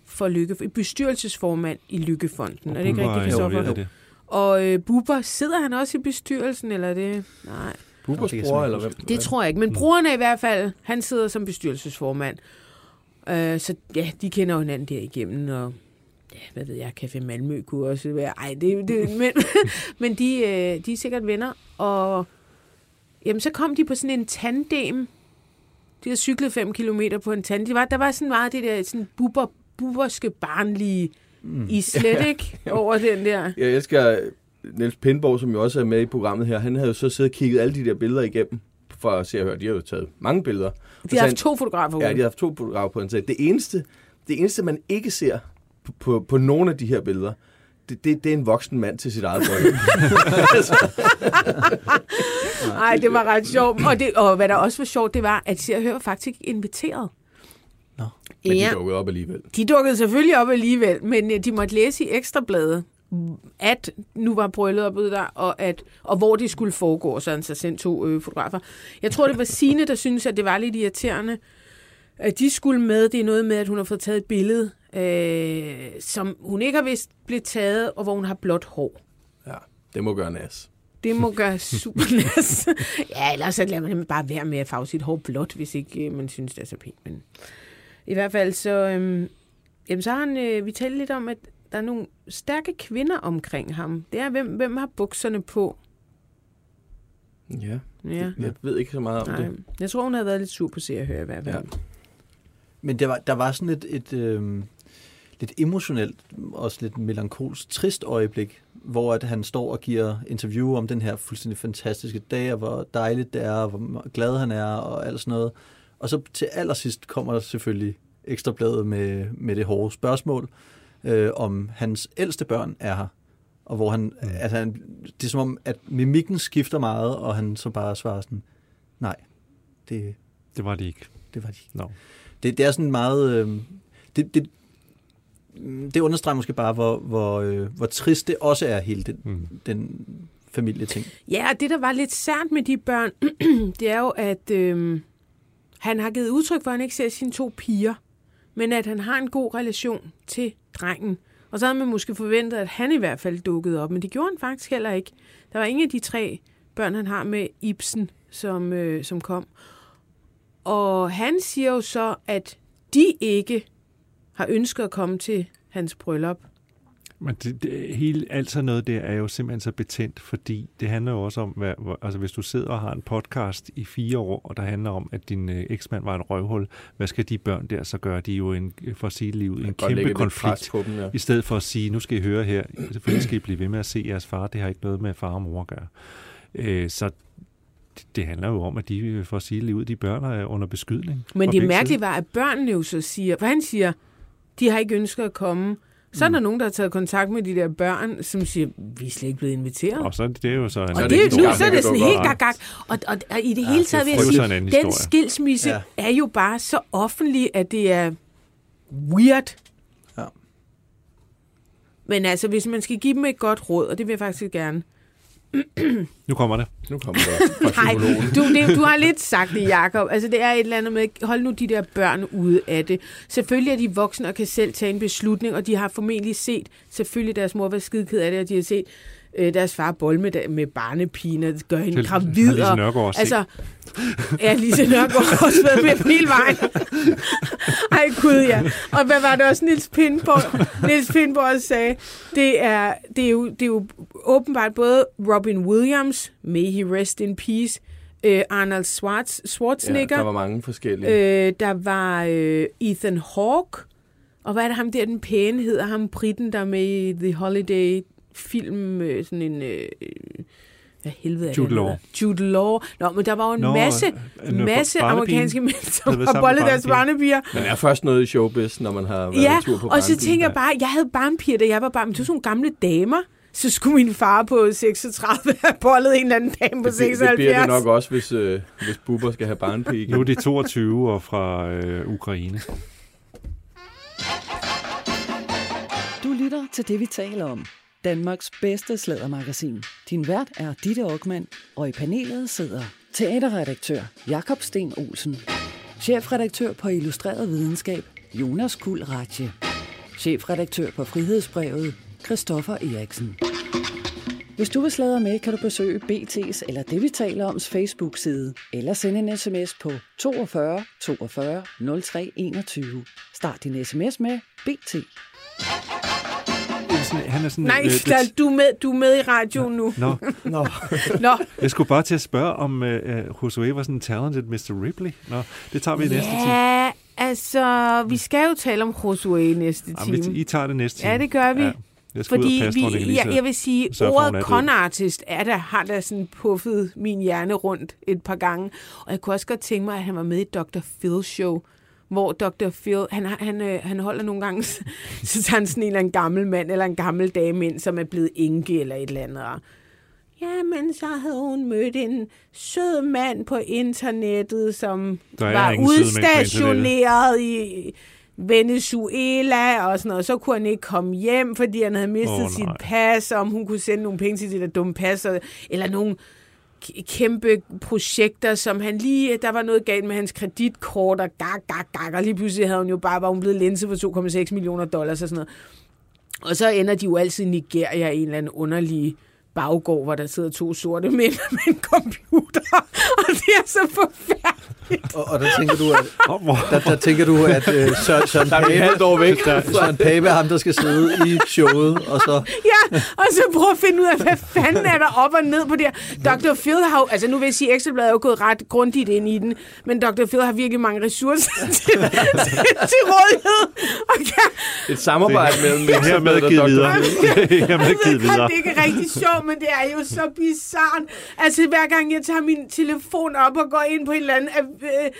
for Lykke... Bestyrelsesformand i Lykkefonden. Er det ikke rigtigt, er Christoffer? involveret i det. Og øh, Bubber, sidder han også i bestyrelsen, eller er det? Nej. Bubers bror, eller hvem? Det tror jeg ikke, men broren er i hvert fald, han sidder som bestyrelsesformand. Øh, så ja, de kender jo hinanden der igennem, og ja, hvad ved jeg, Café Malmø kunne også være, ej, det, det men, men de, øh, de er sikkert venner, og jamen, så kom de på sådan en tandem, de havde cyklet 5 kilometer på en tandem, var, der var sådan meget det der sådan buber, buberske barnlige mm. islet, ikke, over den der. Jeg elsker Niels Pindborg, som jo også er med i programmet her. Han havde jo så siddet og kigget alle de der billeder igennem, for at se og høre. De har jo taget mange billeder. De har haft to fotografer Ja, de har haft to fotografer på en sag. Det eneste, det eneste, man ikke ser på, på, på nogle af de her billeder, det, det, det er en voksen mand til sit eget bryllup. Nej, det var ret sjovt. Og, det, og hvad der også var sjovt, det var, at Se og Hør var faktisk inviteret. Men de Ja, dukkede op alligevel. de dukkede selvfølgelig op alligevel, men øh, de måtte læse i Ekstrabladet, at nu var brylluppet der, og, at, og hvor det skulle foregå, så han så sendt to øh, fotografer. Jeg tror, det var Sine der synes at det var lidt irriterende, at de skulle med. Det er noget med, at hun har fået taget et billede, øh, som hun ikke har vist blev taget, og hvor hun har blåt hår. Ja, det må gøre nas. Det må gøre super næs. ja, ellers så lader man bare være med at farve sit hår blåt, hvis ikke øh, man synes, det er så pænt. Men i hvert fald så, øhm, jamen, så har han, øh, vi talte lidt om, at der er nogle stærke kvinder omkring ham. Det er, hvem, hvem har bukserne på? Ja, Ja. jeg ved ikke så meget om Nej. det. Jeg tror, hun havde været lidt sur på se og høre i hvert fald. Ja. Men der var, der var sådan et, et øh, lidt emotionelt, også lidt melankolsk, trist øjeblik, hvor at han står og giver interview om den her fuldstændig fantastiske dag, og hvor dejligt det er, og hvor glad han er, og alt sådan noget. Og så til allersidst kommer der selvfølgelig ekstrabladet med, med det hårde spørgsmål, øh, om hans ældste børn er her. Og hvor han, mm. altså han, det er som om, at mimikken skifter meget, og han så bare svarer sådan, nej, det, Det var det ikke. det var de ikke. No. Det, det er sådan meget... Øh, det, det, det understreger måske bare, hvor, hvor, øh, hvor trist det også er, hele den, Mm. den familieting. Ja, og det, der var lidt sært med de børn, det er jo, at øhm, han har givet udtryk for, at han ikke ser sine to piger, men at han har en god relation til drengen. Og så havde man måske forventet, at han i hvert fald dukkede op, men det gjorde han faktisk heller ikke. Der var ingen af de tre børn, han har med Ibsen, som, øh, som kom. Og han siger jo så, at de ikke har ønsket at komme til hans bryllup. Men det, det, hele, alt sådan noget der er jo simpelthen så betændt, fordi det handler jo også om, hvad, altså hvis du sidder og har en podcast i fire år, og der handler om, at din øh, eksmand var et røvhul, hvad skal de børn der så gøre? De er jo en, for at sige livet, en kæmpe konflikt. På dem, ja. I stedet for at sige, nu skal I høre her, selvfølgelig skal I blive ved med at se jeres far, det har ikke noget med far og mor at gøre. Øh, så det, handler jo om, at de, øh, for at sige ud, de børn er under beskydning. Men det mærkelige var, at børnene jo så siger, for han siger, de har ikke ønsket at komme, Så er der nogen, der har taget kontakt med de der børn, som siger, vi er slet ikke blevet inviteret. Og så er det, det er jo så en Og Så er det, helt nu, så er det sådan helt gak. Og, og, og i det hele taget vil jeg er sige, den historie. skilsmisse Ja. er jo bare så offentlig, at det er weird. Ja. Men altså, hvis man skal give dem et godt råd, og det vil jeg faktisk gerne. Nu kommer det. Nu kommer der fra Nej, du, det, du har lidt sagt det, Jacob. Altså, det er et eller andet med, hold nu de der børn ude af det. Selvfølgelig er de voksne og kan selv tage en beslutning, og de har formentlig set, selvfølgelig deres mor var skide ked af det, og de har set øh, deres far bold med, med barnepigen, og gøre hende gravid. Lise og- Nørgaard også Altså, ja, Lise Nørgaard har også været med hele vejen. Ej, gud ja. Og hvad var det også, Nils Pindborg, Nils Pindborg sagde? Det er, det, er jo, det er jo åbenbart både Robin Williams, may he rest in peace, øh, Arnold Schwarz, Ja, Schwarzenegger, der var mange forskellige. øh, der var øh, Ethan Hawke, og hvad er det ham der, den pæne hedder, ham britten, der er med i The Holiday film, øh, sådan en... Øh, hvad helvede er det, Jude Law. Jude Law. Nå, men der var jo en Nå, masse, øh, masse amerikanske mænd, som har bollet deres barnepiger. Man er først noget i showbiz, når man har været Ja, en tur på og så tænker jeg bare, jeg havde barnpiger, da jeg var barn, men det var sådan nogle gamle damer. Så skulle min far på 36 have bollet en eller anden dame på det, det, det 76. bliver det nok også, hvis, øh, hvis Bubber skal have barnepige igen. Nu er de 22 og fra øh, Ukraine. Du lytter til det, vi taler om. Danmarks bedste slædermagasin. Din vært er Ditte Aukmann, og i panelet sidder teaterredaktør Jakob Sten Olsen, chefredaktør på Illustreret Videnskab Jonas Kuld Ratje, chefredaktør på Frihedsbrevet Christoffer Eriksen. Hvis du vil sladre med, kan du besøge BT's eller det, vi taler om, Facebook-side, eller sende en sms på 42 42 03 21. Start din sms med BT. Sådan- Han er sådan, Nej, øh, Slal, du er med, du er med i radioen nu. Nå, Nå, Nå, jeg skulle bare til at spørge, om øh, Josué var sådan en talented Mr. Ripley. Nå, det tager vi i næste time. ja, altså, vi skal jo tale om Josué i næste Jamen, time. I tager det næste time. Ja, det gør vi. Ja. Jeg skal ud Fordi og passe vi, jeg, jeg vil sige, er ordet con-artist er der, har der sådan puffet min hjerne rundt et par gange. Og jeg kunne også godt tænke mig, at han var med i Dr. Phil show, hvor Dr. Phil, han, han, øh, han holder nogle gange, så tager han sådan en eller anden gammel mand eller en gammel dame ind, som er blevet enke eller et eller andet. Og, Ja, men så havde hun mødt en sød mand på internettet, som var udstationeret i Venezuela og sådan noget. Så kunne han ikke komme hjem, fordi han havde mistet oh, sit pas, og om hun kunne sende nogle penge til det der dumme pas, eller nogle kæmpe projekter, som han lige, der var noget galt med hans kreditkort, og gak, gak, gak, og lige pludselig havde hun jo bare, var hun blevet linse for 2,6 millioner dollars og sådan noget. Og så ender de jo altid i Nigeria i en eller anden underlig baggård, hvor der sidder to sorte mænd med en computer, og det er så forfærdeligt. og, og der tænker du, at, der, der tænker du, at øh, Søren, Søren, er halvt Pape, væk. Søren Pape er ham, der skal sidde i showet, og så... Ja, og så prøv at finde ud af, hvad fanden er der op og ned på det her. Dr. Phil har altså nu vil jeg sige, Ekstrabladet er jo gået ret grundigt ind i den, men Dr. Phil har virkelig mange ressourcer til, til, til rådighed. Og kan, Et samarbejde mellem Det er Ekstrabladet og givet Dr. videre. Er jeg ved godt, det ikke er rigtig sjovt, men det er jo så bizart. Altså hver gang jeg tager min telefon op og går ind på en eller anden øh,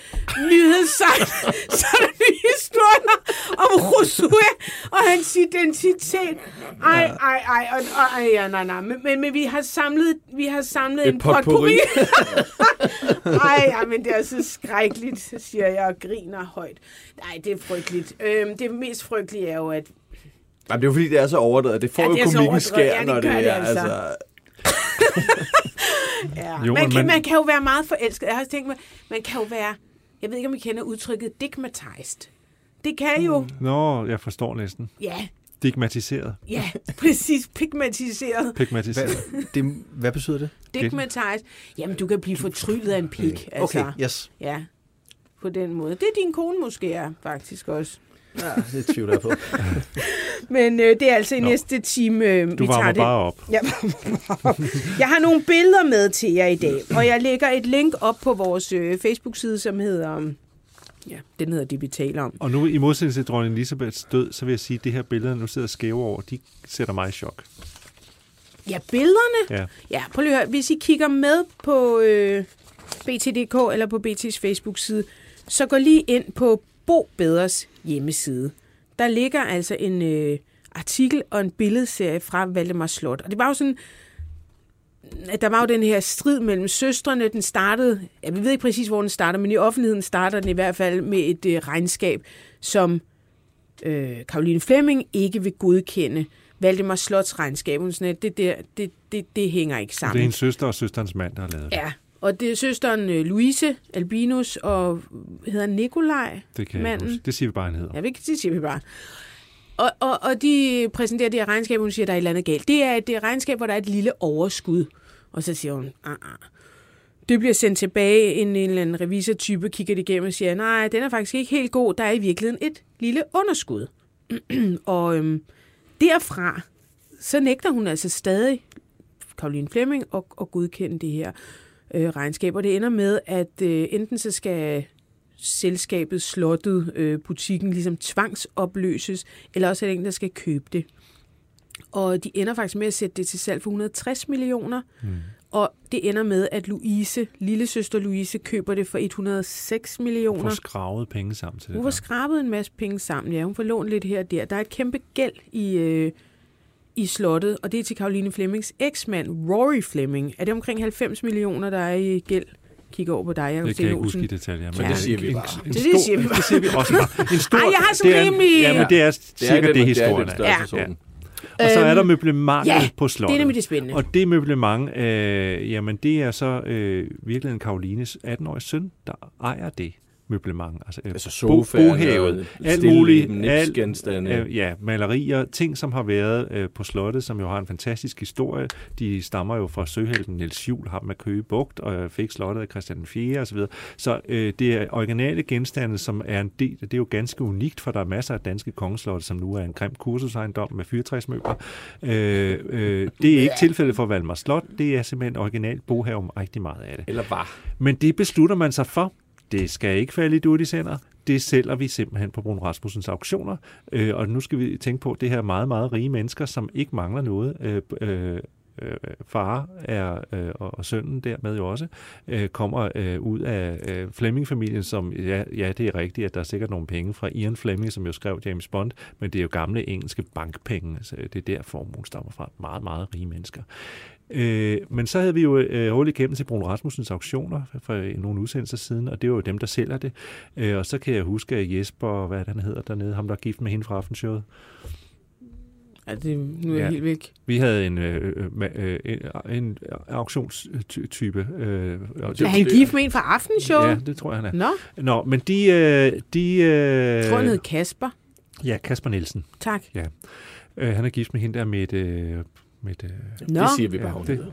nyhedssejt, så er der nye historier om Josué og hans identitet. Ej, ej, ej, og, og, ej ja, nej, nej. Men, men, men vi har samlet, vi har samlet Et en potpourri. Ej, ja, men det er så skrækkeligt, siger jeg og griner højt. Nej, det er frygteligt. Øhm, det mest frygtelige er jo, at Jamen, det er jo fordi, det er så overdrevet. Det får Ja, jo det komikken skær, når det det er. altså. Altså, Ja. Jo, man, kan, men- man kan jo være meget forelsket. Jeg har også tænkt mig, man kan jo være, jeg ved ikke, om I kender udtrykket digmatized. Det kan jo, Nå, jeg forstår næsten. ja, Stigmatiseret. ja, præcis, pigmatiseret. Pigmatiseret. Hvad, det, hvad betyder det? Digmatized. Jamen, du kan blive fortryllet af en pig. Altså, Okay, yes. Ja, på den måde. Det er din kone måske er, faktisk også. Ja, det tvivler jeg på. Men øh, det er altså i Nå. næste time, øh, Du vi tager det. bare op. Ja. jeg har nogle billeder med til jer i dag, og jeg lægger et link op på vores øh, Facebook-side, som hedder... Ja, den hedder det, vi taler om. Og nu i modsætning til dronning Elisabeths død, så vil jeg sige, at det her billede, nu sidder skæve over, de sætter mig i chok. Ja, billederne. Ja. Ja, prøv lige at høre. Hvis I kigger med på øh, BT.dk eller på BT's Facebook-side, så gå lige ind på Bo Bedres hjemmeside. Der ligger altså en øh, artikel og en billedserie fra Valdemar Slot. Og det var jo sådan, at der var jo den her strid mellem søstrene. Den startede, jeg ved ikke præcis, hvor den starter, men i offentligheden starter den i hvert fald med et øh, regnskab, som øh, Karoline Flemming ikke vil godkende. Valdemar Slots regnskab. Hun sådan, at det, der, det, det, det hænger ikke Det er sammen. hendes søster og søsterens mand, der har lavet det. Ja, og det er søsteren øh, Louise Albinus og hedder Nikolaj. Det kan jeg Manden. huske. Det siger vi bare, han hedder. Ja, det siger vi bare. Og, og, og de præsenterer det her regnskab, og hun siger, at der er et eller andet galt. Det er et det er regnskab, hvor der er et lille overskud. Og så siger hun, ah, ah. Det bliver sendt tilbage, en, en eller anden revisortype kigger det igennem og siger, nej, den er faktisk ikke helt god. Der er i virkeligheden et lille underskud. og øhm, derfra, så nægter hun altså stadig, Karoline Flemming, at, at godkende det her øh, regnskab. Og det ender med, at øh, enten så skal selskabet, slottet, øh, butikken ligesom tvangsopløses, eller også er det en, der skal købe det. Og de ender faktisk med at sætte det til salg for 160 millioner, mm. og det ender med, at Louise, lille søster Louise, køber det for 106 Hun millioner. får skravet penge sammen til det. Hun får der. skrabet en masse penge sammen, ja. Hun får lånt lidt her og der. Der er et kæmpe gæld i, øh, i slottet, og det er til Karoline Flemmings eksmand, Rory Flemming. Er det omkring 90 millioner, der er i gæld? Kigger over på dig, Jacob Det kan jeg ikke huske i detaljer. Ja, en- det siger vi en- bare. en Det- det stor- siger vi bare. Det siger vi også bare. En stor, Ej, jeg har sådan det er en- rimelig- Ja, men det er Det cirka er det, den, historien det er. Ja. Og så er der Øhm, møblementet ja, på Det slottet. er nemlig det spændende. Og det møblement, øh, jamen det er så øh, virkelig en Karolines 18-årige søn, der ejer det møblement. Altså, øh, Altså sofaer, bohavet, alt muligt, nipsgenstande. Øh, ja, malerier, ting, som har været øh, på slottet, som jo har en fantastisk historie. De stammer jo fra søhelten Niels Juhl, ham med Køge Bugt, og øh, fik slottet af Christian 4 osv. Så, så øh, det er originale genstande, som er en del, det er jo ganske unikt, for der er masser af danske kongeslotte, som nu er en grim kursusejendom med fyrtræsmøbler. Øh, øh, det er ikke tilfældet for Valmar Slot, det er simpelthen original bohave med rigtig meget af det. Eller var. Men det beslutter man sig for. Det skal ikke falde i Dudis hænder. Det sælger vi simpelthen på Brun Rasmussens auktioner. Øh, og nu skal vi tænke på, at det her meget, meget rige mennesker, som ikke mangler noget. Øh, øh, øh, far er, øh, og, og sønnen dermed jo også, øh, kommer øh, ud af øh, Fleming-familien, som, ja, ja, det er rigtigt, at der er sikkert nogle penge fra Ian Fleming, som jo skrev James Bond, men det er jo gamle engelske bankpenge, så det er der formuen stammer fra. Meget, meget rige mennesker. Øh, men så havde vi jo øh, hul igennem til Brun Rasmussens auktioner for nogle udsendelser siden, og det var jo dem, der sælger det. Øh, og så kan jeg huske, at Jesper, hvad han hedder dernede, ham der er gift med hende fra aftenshowet, Ja, det, nu er jeg Ja. helt væk. vi havde en, øh, øh, øh, en, en auktionstype. Øh, og Er han gift med en fra Aftenshow? Ja, det tror jeg, han er. Nå, Nå, men de... Øh, de øh, jeg tror han hed Kasper. Ja, Kasper Nielsen. Tak. Øh, han er gift med hende der med et... Øh, med et øh, Nå, Det siger vi bare, ja, hun det, hedder.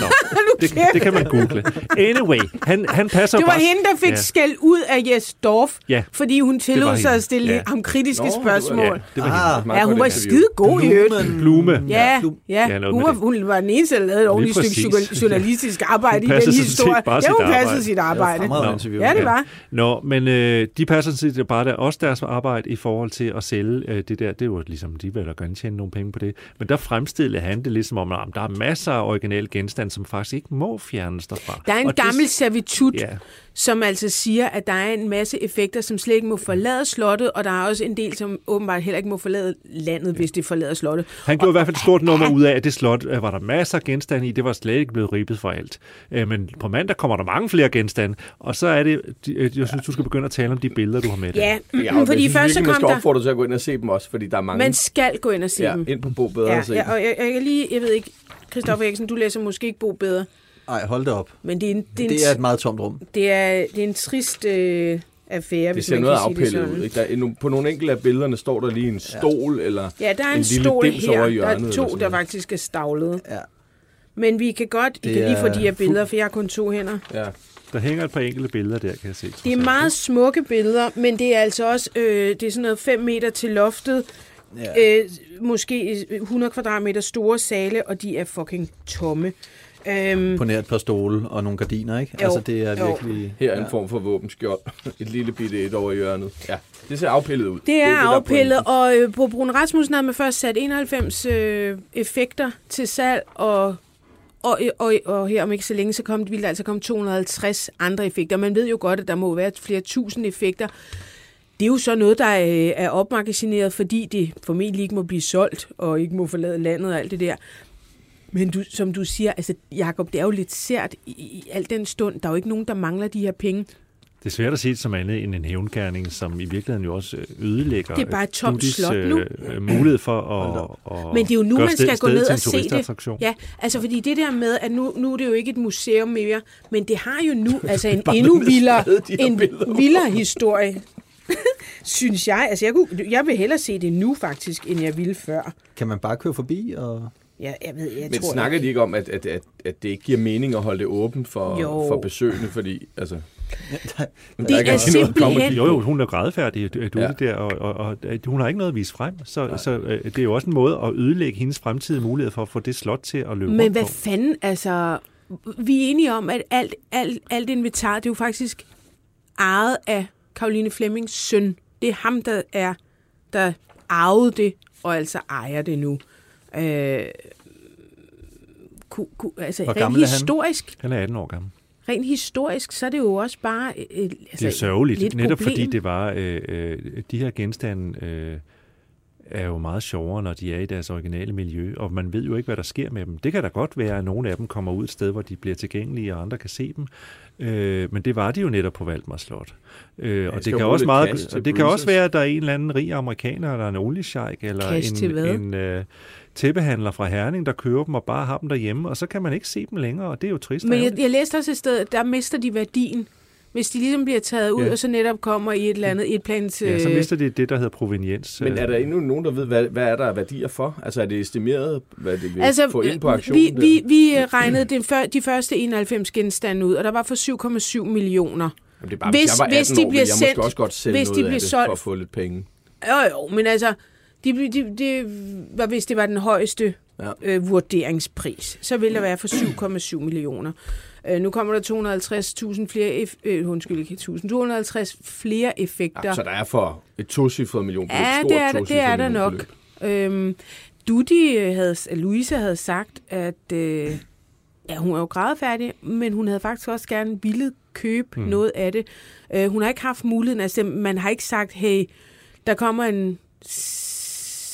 Nå, det, det kan man google. Anyway, han, han passer det var bare... hende, der fik Ja. skæld ud af Jes Dorf, Ja. fordi hun tillod sig at stille Ja. ham kritiske Nå, det var- spørgsmål. Ja, det var Ah, hende. Ja, hun var skide god i øvrigt. Blume. Ja, ja. Ja, Hun, var, det. hun var den eneste, der lavede et ordentligt stykke journalistisk arbejde i den historie. bare Ja, sit hun passede arbejde. sit arbejde. Ja, det var. Nå, men øh, de passer sådan set bare der, også deres arbejde i forhold til at sælge øh, det der. Det er jo ligesom, de vil da gerne tjene nogle penge på det. Men der fremstillede han det ligesom om, at der er masser af originale genstande, som faktisk ikke må fjernes derfra. Der er en Og det- gammel servitut, Ja, som altså siger, at der er en masse effekter, som slet ikke må forlade slottet, og der er også en del, som åbenbart heller ikke må forlade landet, hvis det forlader slottet. Han gjorde i hvert fald et stort nummer ud af, at det slot øh, var der masser af genstande i. Det var slet ikke blevet ribbet for alt. Øh, Men på mandag kommer der mange flere genstande. Og så er det, de- øh, jeg synes, du skal begynde at tale om de billeder, du har med. Ja, Ja, og jeg fordi først så virkelig, man kom skal der... opfordre til at gå ind og se dem også, fordi der er mange. Man skal gå ind og se ja, dem. ind på Bo Bedre Ja, og se ja, og jeg, jeg kan lige, jeg ved ikke, Christoffer Eriksen, du læser måske ikke Bo bedre, Ej, hold det op. men det er en, det er en, Det er et meget tomt rum. det er, det er en trist øh, affære, Det hvis ser man noget kan sige det afpillet sådan. ud. Ikke? Der er, på nogle enkelte af billederne står der lige en stol, eller Ja, der er en, En lille stol dims her. over Der er to, der faktisk er stavlet. Ja. Men vi kan godt, I Det kan lige få de her billeder, for jeg har kun to hænder. ja. Der hænger et par enkelte billeder der, kan jeg se. Det er meget smukke billeder, men det er altså også øh, det er sådan noget 5 meter til loftet. Ja. Øh, måske 100 kvadratmeter store sale, og de er fucking tomme. Øhm, På nær et par stole og nogle gardiner, ikke? Jo, Altså, det er jo. virkelig... Her er en form for våbenskjold. Et lille bitte et over i hjørnet. Ja, det ser afpillet ud. det er, der er afpillet, og øh, på Brun Rasmussen havde man først sat 91 øh, effekter til salg, og, og, og, og her om ikke så længe, så kom, ville der altså komme 250 andre effekter. Man ved jo godt, at der må være flere tusind effekter. Det er jo så noget, der øh, er opmagasineret, fordi det formentlig ikke må blive solgt, og ikke må forlade landet og alt det der. Men du, som du siger, altså Jacob, det er jo lidt sært i, i al den stund. Der er jo ikke nogen, der mangler de her penge. Det er svært at sige det som andet end en hævngærning, som i virkeligheden jo også øh, ødelægger Det er bare et tomt Dudis, slot nu. øh, mulighed for at, at Men det er jo nu, man skal sted- gå ned og se det. Ja, altså fordi det der med, at nu, nu er det jo ikke et museum mere, men det har jo nu altså en endnu vildere, en vildere historie. Synes jeg. Altså jeg, kunne, jeg vil hellere se det nu faktisk, end jeg ville før. Kan man bare køre forbi? Og... Ja, jeg ved, jeg Men tror snakker jeg. de ikke om, at, at, at, at det ikke giver mening at holde det åbent for, Jo. for besøgende, fordi altså... Det der er rigtig noget at komme simpelthen- Jo, jo, hun er grædefærdig, du Ja. ja. der, og, og, og hun har ikke noget at vise frem. Så, så øh, det er jo også en måde at ødelægge hendes fremtidige mulighed for at få det slot til at løbe Men hvad på. fanden, altså... Vi er enige om, at alt, alt, alt inventar, det er jo faktisk ejet af Karoline Flemmings søn. Det er ham, der er der arvede det, og altså ejer det nu. Øh, ku, ku, altså, Hvor rent gammel er han? historisk, Han er 18 år gammel. rent historisk, så er det jo også bare... Øh, altså, Det er sørgeligt, lidt netop problem. fordi det var, øh, øh, de her genstande øh, er jo meget sjovere, når de er i deres originale miljø, og man ved jo ikke, hvad der sker med dem. Det kan da godt være, at nogle af dem kommer ud et sted, hvor de bliver tilgængelige, og andre kan se dem. Øh, men det var de jo netop på Valdemar Slot. Øh, og det kan, også meget, og det kan også være, at der er en eller anden rig amerikaner, eller en oliesjejk, eller Cash til hvad? en, en øh, tæppehandler fra Herning, der køber dem og bare har dem derhjemme, og så kan man ikke se dem længere, og det er jo trist. Men jeg, jeg læste også et sted, der mister de værdien, hvis de ligesom bliver taget ud, Ja. og så netop kommer i et eller andet et plans... Ja, så øh, mister det det, der hedder proveniens. Men er der øh, endnu nogen, der ved, hvad, hvad er der af værdier for? Altså er det estimeret, hvad det vil Altså, få ind på aktionen? vi, der? vi, vi regnede den før, de første 91 genstande ud, og der var for 7,7 millioner. Jamen, det er bare, hvis- hvis, jeg var 18 hvis de år, bliver jeg sendt- måske også godt sælge hvis de noget af bliver det, solgt- for at få lidt penge. Jo, jo, men altså, de, de, de, var, hvis det var den højeste ja. øh, vurderingspris, så ville der være for 7,7 millioner. Øh, nu kommer der 250.000 flere, eff- øh, undskyld ikke 1000, 250 flere effekter. Ja, så der er for et tocifret million Ja, det er der- det er der millionbeløb. nok. Øhm, Dudi øh, havde, Louise havde sagt, at øh, ja, hun er jo grædefærdig, men hun havde faktisk også gerne ville købe mm. noget af det. Øh, hun har ikke haft muligheden, altså man har ikke sagt, hey, der kommer en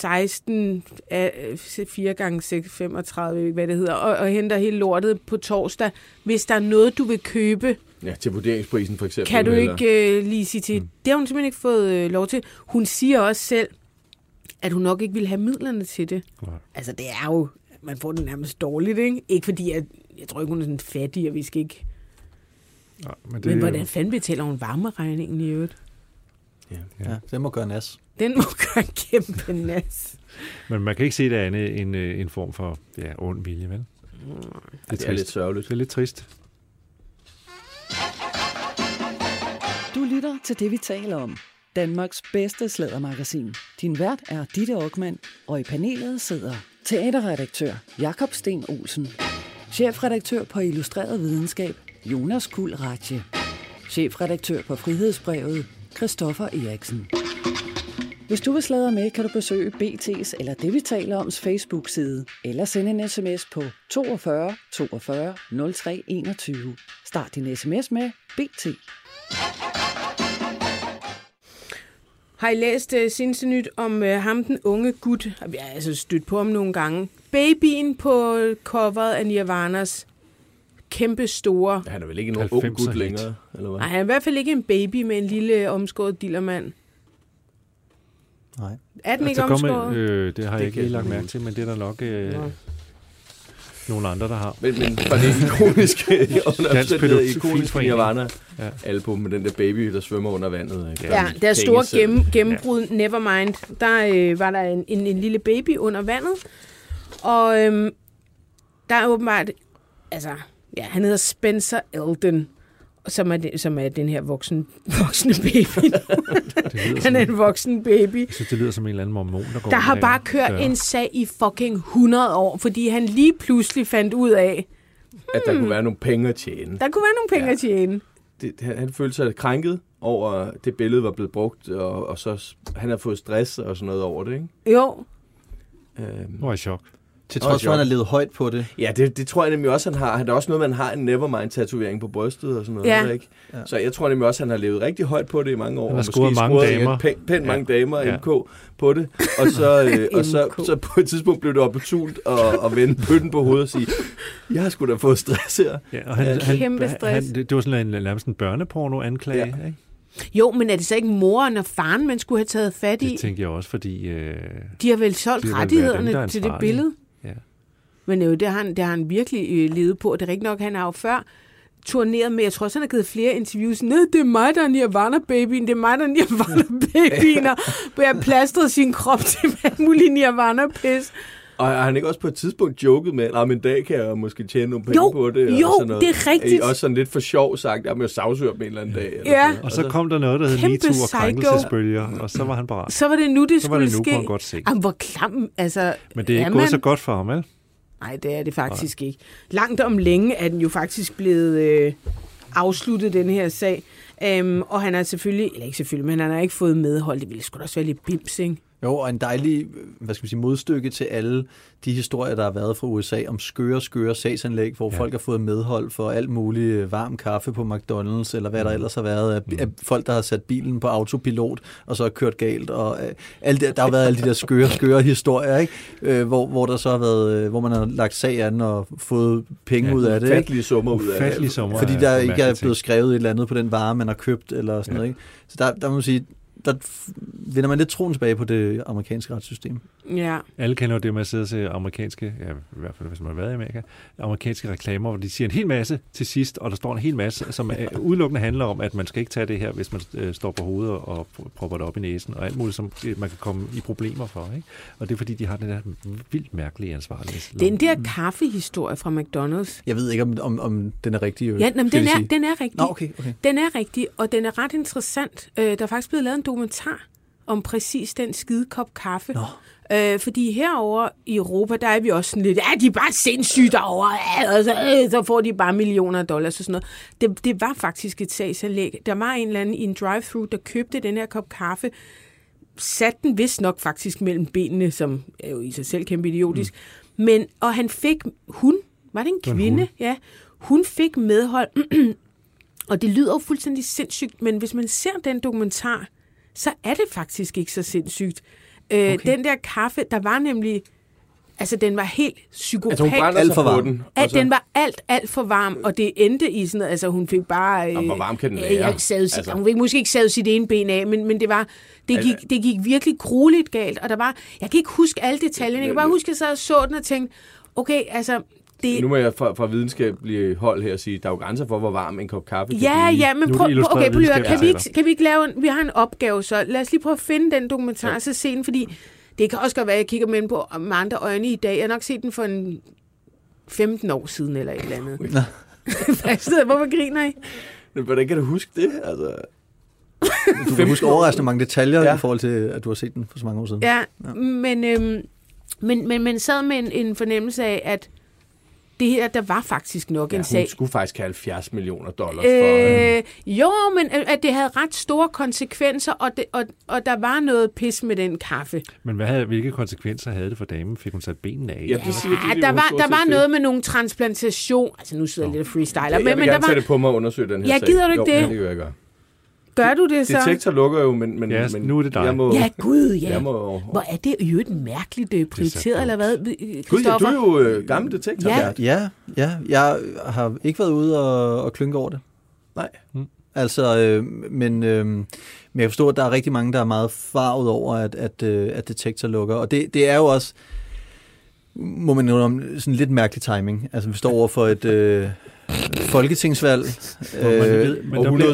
16 af 4 gange 6, 35, jeg ved ikke, hvad det hedder, og, og henter hele lortet på torsdag. Hvis der er noget, du vil købe, Ja, til vurderingsprisen for eksempel. kan du eller- ikke øh, lige sige til. Mm. Det har hun simpelthen ikke fået øh, lov til. Hun siger også selv, at hun nok ikke vil have midlerne til det. Nej. Altså, det er jo... Man får det nærmest dårligt, ikke? Ikke fordi, at, jeg tror ikke, hun er sådan fattig, og vi skal ikke... Nej, men Det, men hvordan fanden betaler hun varmeregningen i øvrigt? Ja. Ja, det må gøre nas. Den må gøre en kæmpe nas. Men man kan ikke se det andet end øh, en form for ja, ond vilje, vel? Det er, Det er lidt sørgeligt. Det er lidt trist. Du lytter til det, vi taler om. Danmarks bedste slædermagasin. Din vært er Ditte Aukmann, og i panelet sidder teaterredaktør Jakob Sten Olsen, chefredaktør på Illustreret Videnskab Jonas Kuld Ratje, chefredaktør på Frihedsbrevet Christoffer Eriksen. Hvis du vil sladre med, kan du besøge BT's eller det, vi taler oms Facebook-side, eller sende en sms på 42 42 03 21. Start din sms med BT. Har I læst uh, sindssygt nyt om uh, ham, den unge gut? Jeg har altså stødt på ham nogle gange. Babyen på øh, coveret af Nirvanas kæmpe store... Han er vel ikke nogen ung 90'er gut længere, eller hvad? Nej, han er i hvert fald ikke en baby med en lille omskåret dillermand. Nej. Er den ikke der kommer, omskåret? øh, det har jeg ikke jeg lagt ikke mærke til, men det er der nok øh, nogle andre, der har. Men, men fra det ikoniske, under Dansk omstændigheder Pædofili- ikoniske Forening. Nirvana Ja. album med den der baby, der svømmer under vandet. Ikke? Ja, deres store gennem, gennembrud, ja. Nevermind, der øh, var der en, en, en lille baby under vandet, og øhm, der er åbenbart, altså, ja, han hedder Spencer Elden, som er, den, som er den her voksen, voksne baby. Det han er en voksen baby. synes, det lyder som en eller anden mormon, der går Der har det bare kørt Ja. en sag i fucking 100 år, fordi han lige pludselig fandt ud af, At der kunne være nogle penge at tjene. der kunne være nogle penge Ja. at tjene. Det, han, han følte sig krænket over, at det billede var blevet brugt, og, og så han har fået stress og sådan noget over det. Ikke? Jo, Øhm, Nu er jeg i chok. Til trods for, at han har levet højt på det. Ja, det, det tror jeg nemlig også, han har. Han er også noget, man har en Nevermind-tatovering på brystet og sådan noget. Ja. Ikke? Ja. Så jeg tror nemlig også, han har levet rigtig højt på det i mange år. Han har scoret mange damer. Pænt, pænt Ja. mange damer, Ja. MK, på det. Og så, øh, og så, så på et tidspunkt blev det opportunt at, at vende bøtten på hovedet og sige, jeg har sgu da fået stress her. Ja, og han, Ja. han, Kæmpe stress. han, det, var sådan en, nærmest en børneporno-anklage, Ja. ikke? Jo, men er det så ikke moren og faren, man skulle have taget fat i? Det tænker jeg også, fordi... Øh, De har vel solgt dem, rettighederne der er til det billede? Men øh, det, har han, det har han virkelig øh, levet på. Det er rigtigt nok, han har jo før turneret med, jeg tror også, han har givet flere interviews. Nej, det er mig, der er Nirvana-babyen. Det er mig, der er Nirvana-babyen. Og hvor jeg plastrede sin krop til alt muligt Nirvana-pis. Og har han ikke også på et tidspunkt joket med, at en dag kan jeg måske tjene nogle penge Jo, på det? jo, og sådan noget. det er rigtigt. Også sådan lidt for sjov sagt, at jeg må sagsøre dem en eller anden dag. Eller Ja. sådan noget. Og så kom der noget, der hed Kæmpe MeToo og krænkelsesbølger, og så var han parat. Så var det nu, det Så var det skulle nu, ske. kunne han godt se. Jamen, hvor klam, altså... Men det er ikke man- gået så godt for ham, vel? Nej, det er det faktisk ikke. Langt om længe er den jo faktisk blevet øh, afsluttet, den her sag. Øhm, og han har selvfølgelig, eller ikke selvfølgelig, men han har ikke fået medhold. Det ville sgu da også være lidt bims, ikke? Jo, og en dejlig hvad skal man sige, modstykke til alle de historier, der har været fra USA om skøre, skøre sagsanlæg, hvor Ja. folk har fået medhold for alt muligt øh, varm kaffe på McDonald's, eller hvad der Mm. ellers har været af, Mm. af folk, der har sat bilen på autopilot, og så har kørt galt. Og, øh, alt det, der har været alle de der skøre, skøre historier, ikke? Øh, hvor, hvor, der så har været, øh, hvor man har lagt sag an og fået penge Ja, ud af det. Ikke? Ufattelige summer ud af det. summer. Fordi der ikke er blevet skrevet et eller andet på den vare, man har købt, eller sådan ja. noget. Ikke? Så der, der må man sige, der vender man lidt troen tilbage på det amerikanske retssystem. Ja. Alle kender jo det med at sidde og se amerikanske, ja, i hvert fald hvis man har været i Amerika, amerikanske reklamer, hvor de siger en hel masse til sidst, og der står en hel masse, som er, udelukkende handler om, at man skal ikke tage det her, hvis man øh, står på hovedet og pr- propper det op i næsen, og alt muligt, som øh, man kan komme i problemer for. Ikke? Og det er fordi, de har den der vildt mærkelige ansvarlighed. Den der kaffehistorie fra McDonald's. Jeg ved ikke, om, om, om den er rigtig. øh, Ja, jamen, den, er, sige. den er rigtig. Nå, okay, okay. Den er rigtig, og den er ret interessant. Øh, der er faktisk blevet lavet en dokumentar om præcis den skide kop kaffe. Nå. Øh, fordi herover i Europa, der er vi også sådan lidt, ja, de er bare sindssygt derovre, ja, og så, øh, så får de bare millioner af dollars og sådan noget. Det, det var faktisk et sagsanlæg. Der var en eller anden i en drive-thru, der købte den her kop kaffe, satte den vist nok faktisk mellem benene, som er jo i sig selv kæmpe idiotisk. Mm. Men, og han fik, hun, var det en kvinde? hun. Ja, hun fik medhold, og det lyder jo fuldstændig sindssygt, men hvis man ser den dokumentar, så er det faktisk ikke så sindssygt. Øh, Okay. Den der kaffe, der var nemlig, altså den var helt psykopat. Altså, hun brænder Alt for varm. den. At så- den var alt, alt for varm, og det endte i sådan noget, altså hun fik bare... Nå, hvor varm kan den øh, være? Jeg sad, Altså. altså. Hun fik måske ikke savet sit ene ben af, men, men det var, det Altså- gik, det gik virkelig grueligt galt, og der var, jeg kan ikke huske alle detaljerne, jeg kan bare huske, at jeg sad og så den og tænkte, okay, altså, det, Nu må jeg fra, fra videnskabelige hold her sige, der er jo grænser for, hvor varm en kop kaffe kan Ja, blive. ja, men er det prøv, illustreret okay, prøv lige, videnskab, kan vi, ikke, kan vi ikke lave en, vi har en opgave, så lad os lige prøve at finde den dokumentar, ja. så se den, fordi det kan også godt være, at jeg kigger med den på med andre øjne i dag. Jeg har nok set den for en 15 år siden eller et eller andet. Hvad Hvorfor griner I? Men Hvordan kan du huske det? Altså, Du kan huske overraskende mange detaljer Ja. ja. i forhold til, at du har set den for så mange år siden. Ja, men, øhm, men, men, men sad med en, en fornemmelse af, at det her, der var faktisk nok ja, en hun sag. skulle faktisk have 70 millioner dollars for... Øh, jo, men øh, at det havde ret store konsekvenser, og, det, og, og der var noget pis med den kaffe. Men hvad havde, hvilke konsekvenser havde det for damen? Fik hun sat benene af? Ja, det siger Ja, de der jo var, der var noget med nogle transplantation. Altså, nu sidder jeg lidt freestyler. Jeg, Men, jeg vil men der var, det på mig og undersøge den her Ja, sag. gider du ikke jo, det? Ja, det jeg gøre. Gør du det så? Detektor lukker jo, men, men, Ja, men nu er det dig. Jeg må, Ja, gud, ja. Jeg må, Hvor er det jo et mærkeligt øh, prioriteret, eller hvad, Gud, ja, du er jo øh, gammel detektor. Ja. Ja, ja. Jeg har ikke været ude og, og klynke over det. Nej. Altså, øh, men, øh, men jeg forstår, at der er rigtig mange, der er meget farvet over, at, at, øh, at detektor lukker. Og det, det er jo også, må man jo om, sådan lidt mærkelig timing. Altså, vi står over for et øh, folketingsvalg. Hvor man Øh, ved- men der bliver-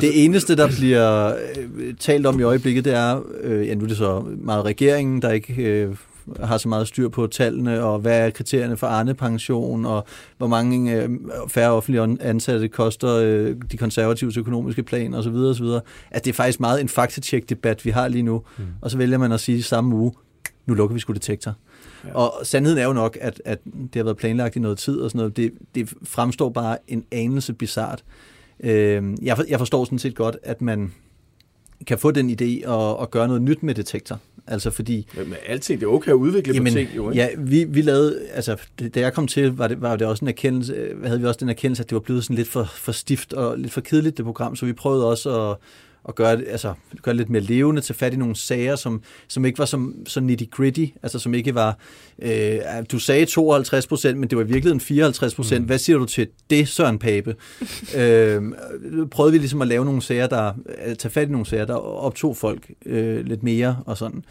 det eneste, der bliver øh, talt om i øjeblikket, det er, øh, ja, nu er det så meget regeringen, der ikke øh, har så meget styr på tallene, og hvad er kriterierne for Arne-pension, og hvor mange øh, færre offentlige ansatte koster øh, de konservatives økonomiske plan, osv. osv. At det er faktisk meget en faktatjek-debat, vi har lige nu. Mm. Og så vælger man at sige samme uge, nu lukker vi sgu detektor. Ja. Og sandheden er jo nok, at, at det har været planlagt i noget tid og sådan noget. Det, det fremstår bare en anelse bizart. Øh, jeg, jeg forstår sådan set godt, at man kan få den idé og, og gøre noget nyt med detektor. Altså fordi... Men alting, det er okay at udvikle Jamen, på ting, jo, ikke? Ja, vi, vi lavede, altså da jeg kom til, var det, var det også en erkendelse, havde vi også den erkendelse, at det var blevet sådan lidt for, for stift og lidt for kedeligt, det program, så vi prøvede også at, at gøre det, altså, gøre det lidt mere levende, tage fat i nogle sager, som, som ikke var som, så nitty-gritty, altså som ikke var, øh, du sagde 52 procent, men det var i virkeligheden 54 procent. Mm. Hvad siger du til det, Søren Pape? øh, prøvede vi ligesom at lave nogle sager, der, at tage fat i nogle sager, der optog folk øh, lidt mere og sådan.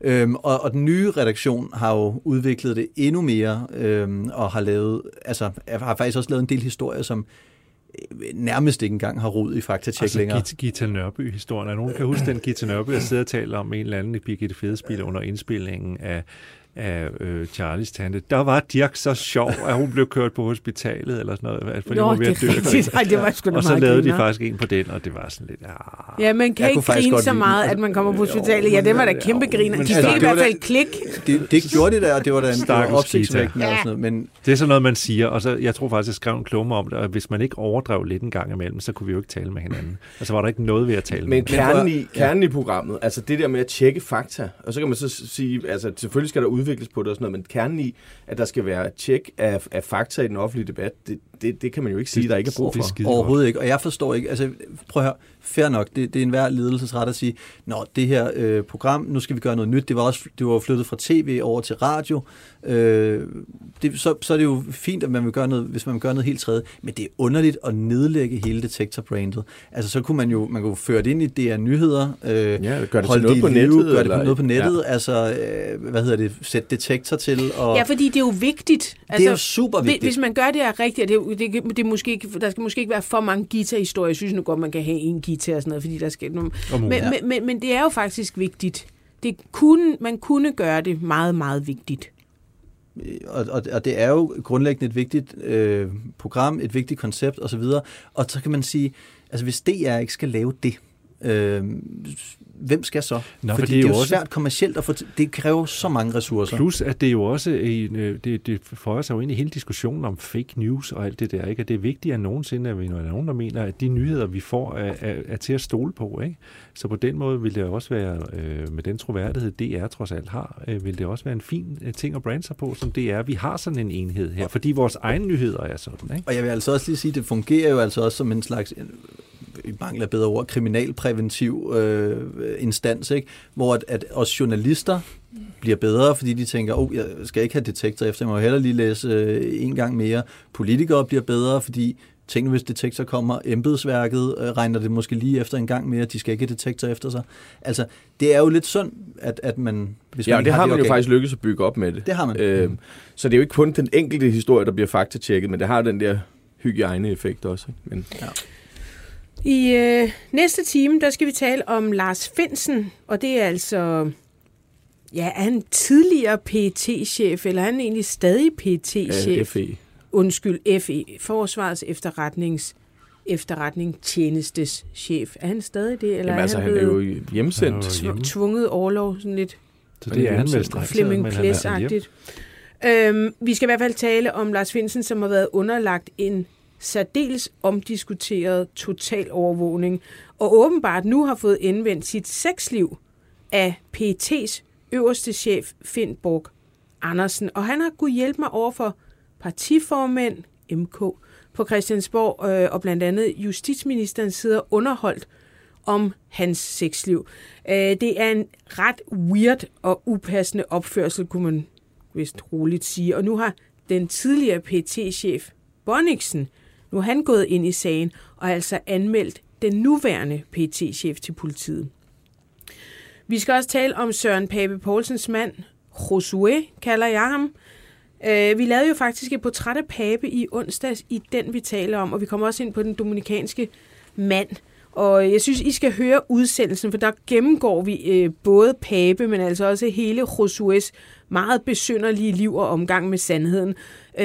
Øh, og, og den nye redaktion har jo udviklet det endnu mere, øh, og har lavet, altså har faktisk også lavet en del historier, som nærmest ikke engang har rod i faktatjek altså, længere. Gita Nørby-historien. Er nogen kan huske den Gita Nørby, der sidder og taler om en eller anden i Birgitte Fedespil under indspillingen af af øh, Charlies tante. Der var Dirk så sjov, at hun blev kørt på hospitalet eller sådan noget. Fordi Nå, hun var ved at dø. Det, Ej, det var sgu og så lavede de faktisk en på den, og det var sådan lidt... Ah. Ja, man kan ikke grine så meget, at man kommer på hospitalet. Ja, det var da kæmpe griner. De fik altså, i hvert fald klik. Det, det gjorde de der, og det var da en opsigtsvækkende. Ja. Sådan noget, men det er sådan noget, man siger, og så, jeg tror faktisk, jeg skrev en klumme om det, og hvis man ikke overdrev lidt en gang imellem, så kunne vi jo ikke tale med hinanden. Altså var der ikke noget ved at tale men med kernen i, kernen i programmet, altså det der med at tjekke fakta, og så kan man så sige, altså selvfølgelig skal der udvikles på det og sådan noget, men kernen i, at der skal være tjek af, af fakta i den offentlige debat, det, det, det kan man jo ikke sige, det, der ikke er brug for. Overhovedet ikke, og jeg forstår ikke, altså prøv at høre, fair nok, det, det er en hver ledelsesret at sige, nå, det her øh, program, nu skal vi gøre noget nyt, det var også det var flyttet fra tv over til radio, øh, det, så, så er det jo fint, at man vil gøre noget, hvis man vil gøre noget helt tredje, men det er underligt at nedlægge hele detektorbrandet. Altså så kunne man jo man kunne føre det ind i DR Nyheder, øh, ja, gør det til noget på live, nettet, gør det på noget på nettet, ja. altså, øh, hvad hedder det, sæt detektor til. Og, ja, fordi det er jo vigtigt. Altså, det er jo super vigtigt. Hvis man gør det her rigtigt, det, det, det, det måske ikke, der skal måske ikke være for mange guitar-historier. Jeg synes nu godt, man kan have en guitar og sådan noget, fordi der skal... Nogle, men, men, men, men det er jo faktisk vigtigt. Det kunne, man kunne gøre det meget, meget vigtigt. Og, og, og det er jo grundlæggende et vigtigt øh, program, et vigtigt koncept osv. Og så kan man sige, altså hvis DR ikke skal lave det, øh, hvem skal så? Nå, Fordi det er jo, det er jo også... svært kommercielt, at få det kræver så mange ressourcer. Plus, at det er jo også en, øh, det, det får sig jo ind i hele diskussionen om fake news og alt det der, ikke? at det er vigtigere end nogensinde, at vi er nogen, der mener, at de nyheder, vi får, er, er, er til at stole på. Ikke? Så på den måde vil det også være, øh, med den troværdighed, DR trods alt har, øh, vil det også være en fin øh, ting at brande sig på, som det er. Vi har sådan en enhed her, fordi vores egne nyheder er sådan. Ikke? Og jeg vil altså også lige sige, at det fungerer jo altså også som en slags i mangel af bedre ord, kriminalpræventiv øh, instans, ikke? hvor at, at os journalister bliver bedre, fordi de tænker, oh, jeg skal ikke have detektor efter, jeg må heller lige læse øh, en gang mere. Politikere bliver bedre, fordi tænk hvis detektor kommer, embedsværket øh, regner det måske lige efter en gang mere, de skal ikke have detektor efter sig. Altså, det er jo lidt synd, at, at man... Hvis ja, man det har man jo faktisk lykkes at bygge op med det. Det har man. Øh, mm. Så det er jo ikke kun den enkelte historie, der bliver faktatjekket, men det har den der hygiejne-effekt også. Ikke? Men, ja. I øh, næste time, der skal vi tale om Lars Finsen, og det er altså, ja, er han tidligere pt chef eller er han egentlig stadig pt chef Ja, FE. Undskyld, FE, Forsvarets efterretnings efterretningstjenestes chef. Er han stadig det? Eller Jamen er altså, han, han er jo hjemsendt. Tv- tvunget overlov, sådan lidt så det er han vel Flemming Klæs-agtigt. Øhm, vi skal i hvert fald tale om Lars Finsen, som har været underlagt en særdeles omdiskuteret total overvågning, og åbenbart nu har fået indvendt sit sexliv af PET's øverste chef, Finn Borg Andersen. Og han har kunnet hjælpe mig over for partiformænd, MK, på Christiansborg, øh, og blandt andet justitsministeren sidder underholdt om hans sexliv. Øh, det er en ret weird og upassende opførsel, kunne man vist roligt sige. Og nu har den tidligere PT-chef Bonniksen nu er han gået ind i sagen og altså anmeldt den nuværende PT-chef til politiet. Vi skal også tale om Søren Pape Poulsens mand, Josué, kalder jeg ham. Øh, vi lavede jo faktisk et portræt af Pape i onsdags i den, vi taler om, og vi kommer også ind på den dominikanske mand. Og jeg synes, I skal høre udsendelsen, for der gennemgår vi øh, både Pape, men altså også hele Josués meget besynderlige liv og omgang med sandheden. Øh,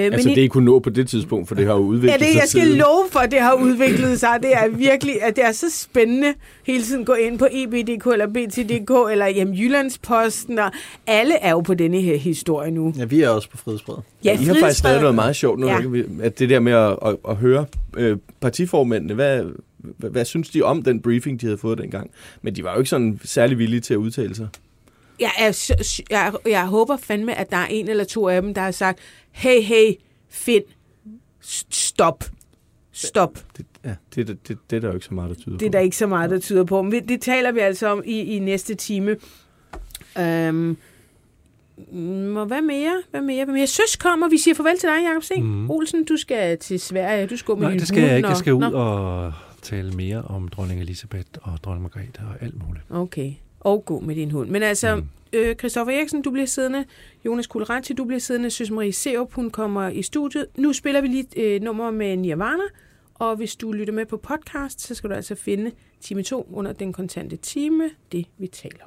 altså men det, I kunne nå på det tidspunkt, for det har jo udviklet sig Ja, det jeg skal siden. love for, at det har udviklet sig. Det er virkelig, at det er så spændende hele tiden gå ind på EBDK eller BTDK eller hjem Jyllandsposten, og alle er jo på denne her historie nu. Ja, vi er også på Frihedsbred. Ja, I har faktisk stadig noget meget sjovt nu, ja. at det der med at, at, at høre øh, partiformændene, hvad, hvad, hvad synes de om den briefing, de havde fået dengang? Men de var jo ikke sådan særlig villige til at udtale sig. Jeg, er, jeg, jeg håber fandme, at der er en eller to af dem, der har sagt, hey, hey, Finn, stop. Stop. Det, ja. det, det, det, det er der jo ikke så meget, der tyder Det er på. der ikke så meget, der tyder på. Men det taler vi altså om i, i næste time. Øhm, og hvad mere? Hvad mere? Hvad mere? Søs kommer. Vi siger farvel til dig, Jacob. Mhm. Mm. Olsen, du skal til Sverige. Du skal med Nej, det skal jeg ikke. Jeg skal ud Nå, og tale mere om dronning Elisabeth og dronning Margrethe og alt muligt. Okay. Og gå med din hund. Men altså, Mm. øh, Christoffer Eriksen, du bliver siddende. Jonas Kulrati, du bliver siddende. Søs Marie Seup, hun kommer i studiet. Nu spiller vi lige et øh, nummer med Nirvana. Og hvis du lytter med på podcast, så skal du altså finde time 2 under den kontante time, det vi taler om.